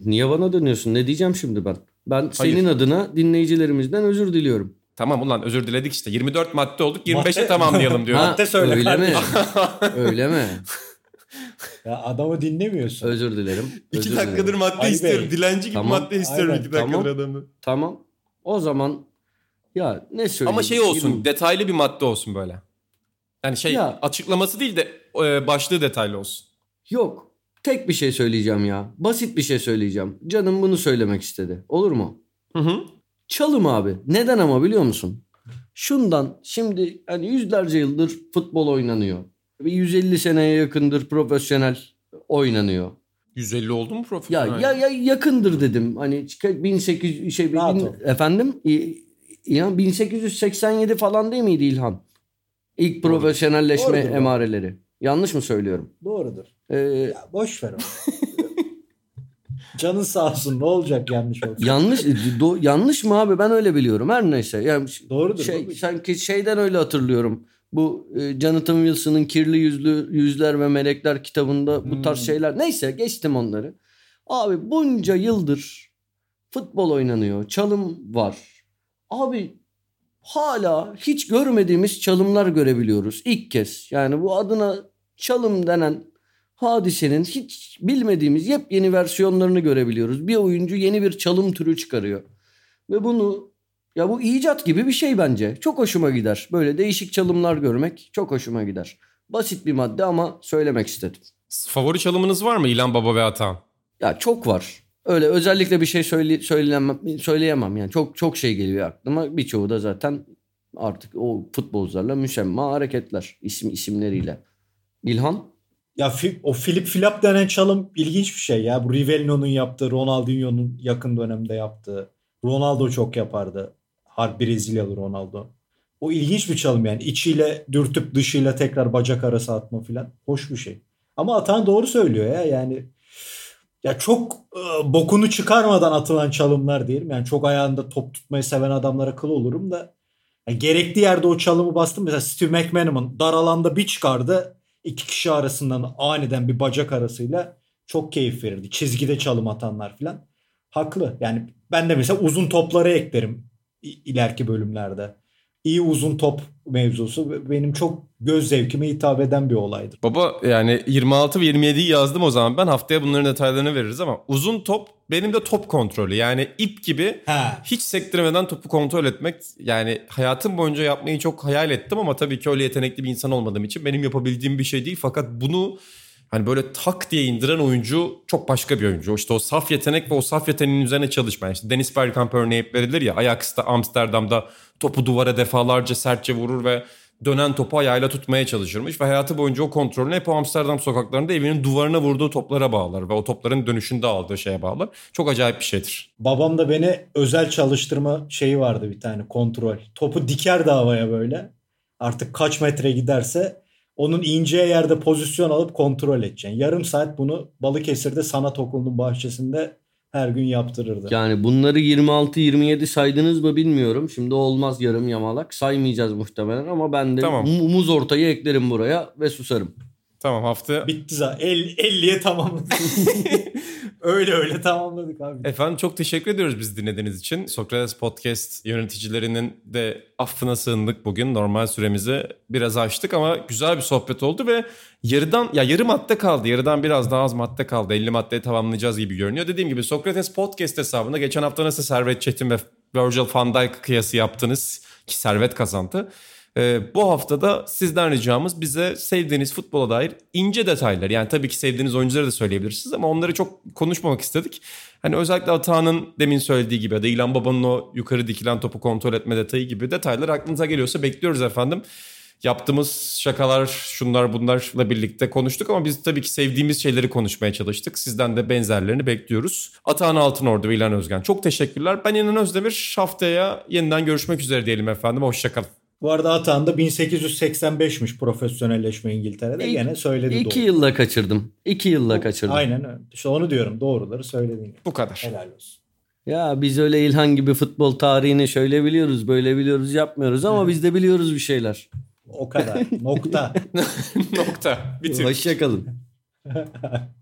Niye bana dönüyorsun? Ne diyeceğim şimdi ben? Ben Hayır. senin adına dinleyicilerimizden özür diliyorum. Tamam ulan özür diledik işte. 24 madde olduk 25'e Madde- tamamlayalım diyorum. Ha, Madde söyle öyle mi? *laughs* öyle mi? Ya adamı dinlemiyorsun. Özür dilerim. İki özür dakikadır dilerim. madde Ay istiyorum. bey. Dilenci gibi Tamam. madde istiyorum Aynen. iki dakikadır Tamam. adamdan. Tamam. O zaman ya ne söyleyeyim? Ama şey olsun Yirmi- detaylı bir madde olsun böyle. Yani şey Ya. açıklaması değil de e, başlığı detaylı olsun. Yok. Tek bir şey söyleyeceğim ya. Basit bir şey söyleyeceğim. Canım bunu söylemek istedi. Olur mu? Hı hı. Çalım abi. Neden ama biliyor musun? Şundan şimdi hani yüzlerce yıldır futbol oynanıyor. Ve 150 seneye yakındır profesyonel oynanıyor. 150 oldu mu Ya profesyonel? ya, ya yakındır dedim. Hani 1800 şey bin- ol. efendim İlhan 1887 falan değil miydi İlhan? İlk profesyonelleşme Doğrudur. emareleri. Yanlış mı söylüyorum? Doğrudur. Ee, Ya boş ver onu. *laughs* Canın sağ olsun ne olacak yanlış olsa. yanlış do, yanlış mı abi ben öyle biliyorum her neyse. Yani Doğrudur. şey sanki şeyden öyle hatırlıyorum. Bu e, Jonathan Wilson'ın Kirli Yüzlü Yüzler ve Melekler kitabında bu tarz Hmm. şeyler. Neyse geçtim onları. Abi bunca yıldır futbol oynanıyor. Çalım var. Abi hala hiç görmediğimiz çalımlar görebiliyoruz. İlk kez. Yani bu adına çalım denen hadisenin hiç bilmediğimiz yepyeni versiyonlarını görebiliyoruz. Bir oyuncu yeni bir çalım türü çıkarıyor. Ve bunu ya bu icat gibi bir şey bence. Çok hoşuma gider. Böyle değişik çalımlar görmek çok hoşuma gider. Basit bir madde ama söylemek istedim. Favori çalımınız var mı İlhan Baba ve Atan? Ya çok var. Öyle özellikle bir şey söyle, söyleyemem, söyleyemem yani. Çok çok şey geliyor aklıma. Birçoğu da zaten artık o futbolcularla müşemma hareketler isim isimleriyle. İlhan? Ya o Philip Flap denen çalım ilginç bir şey ya. Bu Rivellino'nun yaptığı, Ronaldinho'nun yakın dönemde yaptığı. Ronaldo çok yapardı. Harp Brezilyalı Ronaldo. O ilginç bir çalım yani. İçiyle dürtüp dışıyla tekrar bacak arası atma filan. Hoş bir şey. Ama Atan doğru söylüyor ya yani. Ya çok e, bokunu çıkarmadan atılan çalımlar diyelim. Yani çok ayağında top tutmayı seven adamlara kıl olurum da. yani gerekli yerde o çalımı bastım. Mesela Steve McManaman dar alanda bir çıkardı iki kişi arasından aniden bir bacak arasıyla çok keyif verirdi. Çizgide çalım atanlar filan. Haklı. Yani ben de mesela uzun topları eklerim ileriki bölümlerde. İyi uzun top mevzusu benim çok göz zevkime hitap eden bir olaydır. Baba yani 26 ve 27'yi yazdım o zaman ben haftaya bunların detaylarını veririz ama uzun top benim de top kontrolü yani ip gibi Ha. hiç sektirmeden topu kontrol etmek yani hayatım boyunca yapmayı çok hayal ettim ama tabii ki öyle yetenekli bir insan olmadığım için benim yapabildiğim bir şey değil fakat bunu hani böyle tak diye indiren oyuncu çok başka bir oyuncu. İşte o saf yetenek ve o saf yeteneğin üzerine çalışma. İşte Dennis Bergkamp örneği verilir ya Ajax'ta Amsterdam'da topu duvara defalarca sertçe vurur ve dönen topu ayağıyla tutmaya çalışırmış ve hayatı boyunca o kontrolünü hep o Amsterdam sokaklarında evinin duvarına vurduğu toplara bağlar ve o topların dönüşünde aldığı şeye bağlar. Çok acayip bir şeydir. Babam da beni özel çalıştırma şeyi vardı bir tane kontrol. Topu diker de havaya böyle. Artık kaç metre giderse onun ineceği yerde pozisyon alıp kontrol edeceksin. Yarım saat bunu Balıkesir'de Sanat Okulu'nun bahçesinde her gün yaptırırdı. Yani bunları 26-27 saydınız mı bilmiyorum. Şimdi olmaz yarım yamalak. Saymayacağız muhtemelen ama ben de Tamam. mu- muz ortayı eklerim buraya ve susarım. Tamam hafta Bitti zaten. El, 50'ye tamamladık. *laughs* öyle öyle tamamladık abi. Efendim çok teşekkür ediyoruz bizi dinlediğiniz için. Sokrates Podcast yöneticilerinin de affına sığındık bugün. Normal süremizi biraz aştık ama güzel bir sohbet oldu ve yarıdan ya yarı madde kaldı. Yarıdan biraz daha az madde kaldı. 50 maddeyi tamamlayacağız gibi görünüyor. Dediğim gibi Sokrates Podcast hesabında geçen hafta nasıl Servet Çetin ve Virgil van Dijk kıyası yaptınız ki Servet kazandı. Ee, bu haftada sizden ricamız bize sevdiğiniz futbola dair ince detaylar. Yani tabii ki sevdiğiniz oyuncuları da söyleyebilirsiniz ama onları çok konuşmamak istedik. Hani özellikle Atağan'ın demin söylediği gibi ya da İlhan Baba'nın o yukarı dikilen topu kontrol etme detayı gibi detaylar aklınıza geliyorsa bekliyoruz efendim. Yaptığımız şakalar şunlar bunlarla birlikte konuştuk ama biz tabii ki sevdiğimiz şeyleri konuşmaya çalıştık. Sizden de benzerlerini bekliyoruz. Atahan Altınordu ve İlhan Özgen çok teşekkürler. Ben İnan Özdemir haftaya yeniden görüşmek üzere diyelim efendim. Hoşçakalın. Bu arada Atan da 1885'miş profesyonelleşme İngiltere'de. İki- Gene söyledi İki doğru. yılla kaçırdım. İki yılla kaçırdım. Aynen öyle. İşte onu diyorum. Doğruları söyledin. Bu kadar. Helal olsun. Ya biz öyle İlhan gibi futbol tarihini şöyle biliyoruz, böyle biliyoruz, yapmıyoruz ama biz de biliyoruz bir şeyler. O kadar. *laughs* Nokta. *laughs* Nokta. Bitir. Hoşçakalın. *laughs*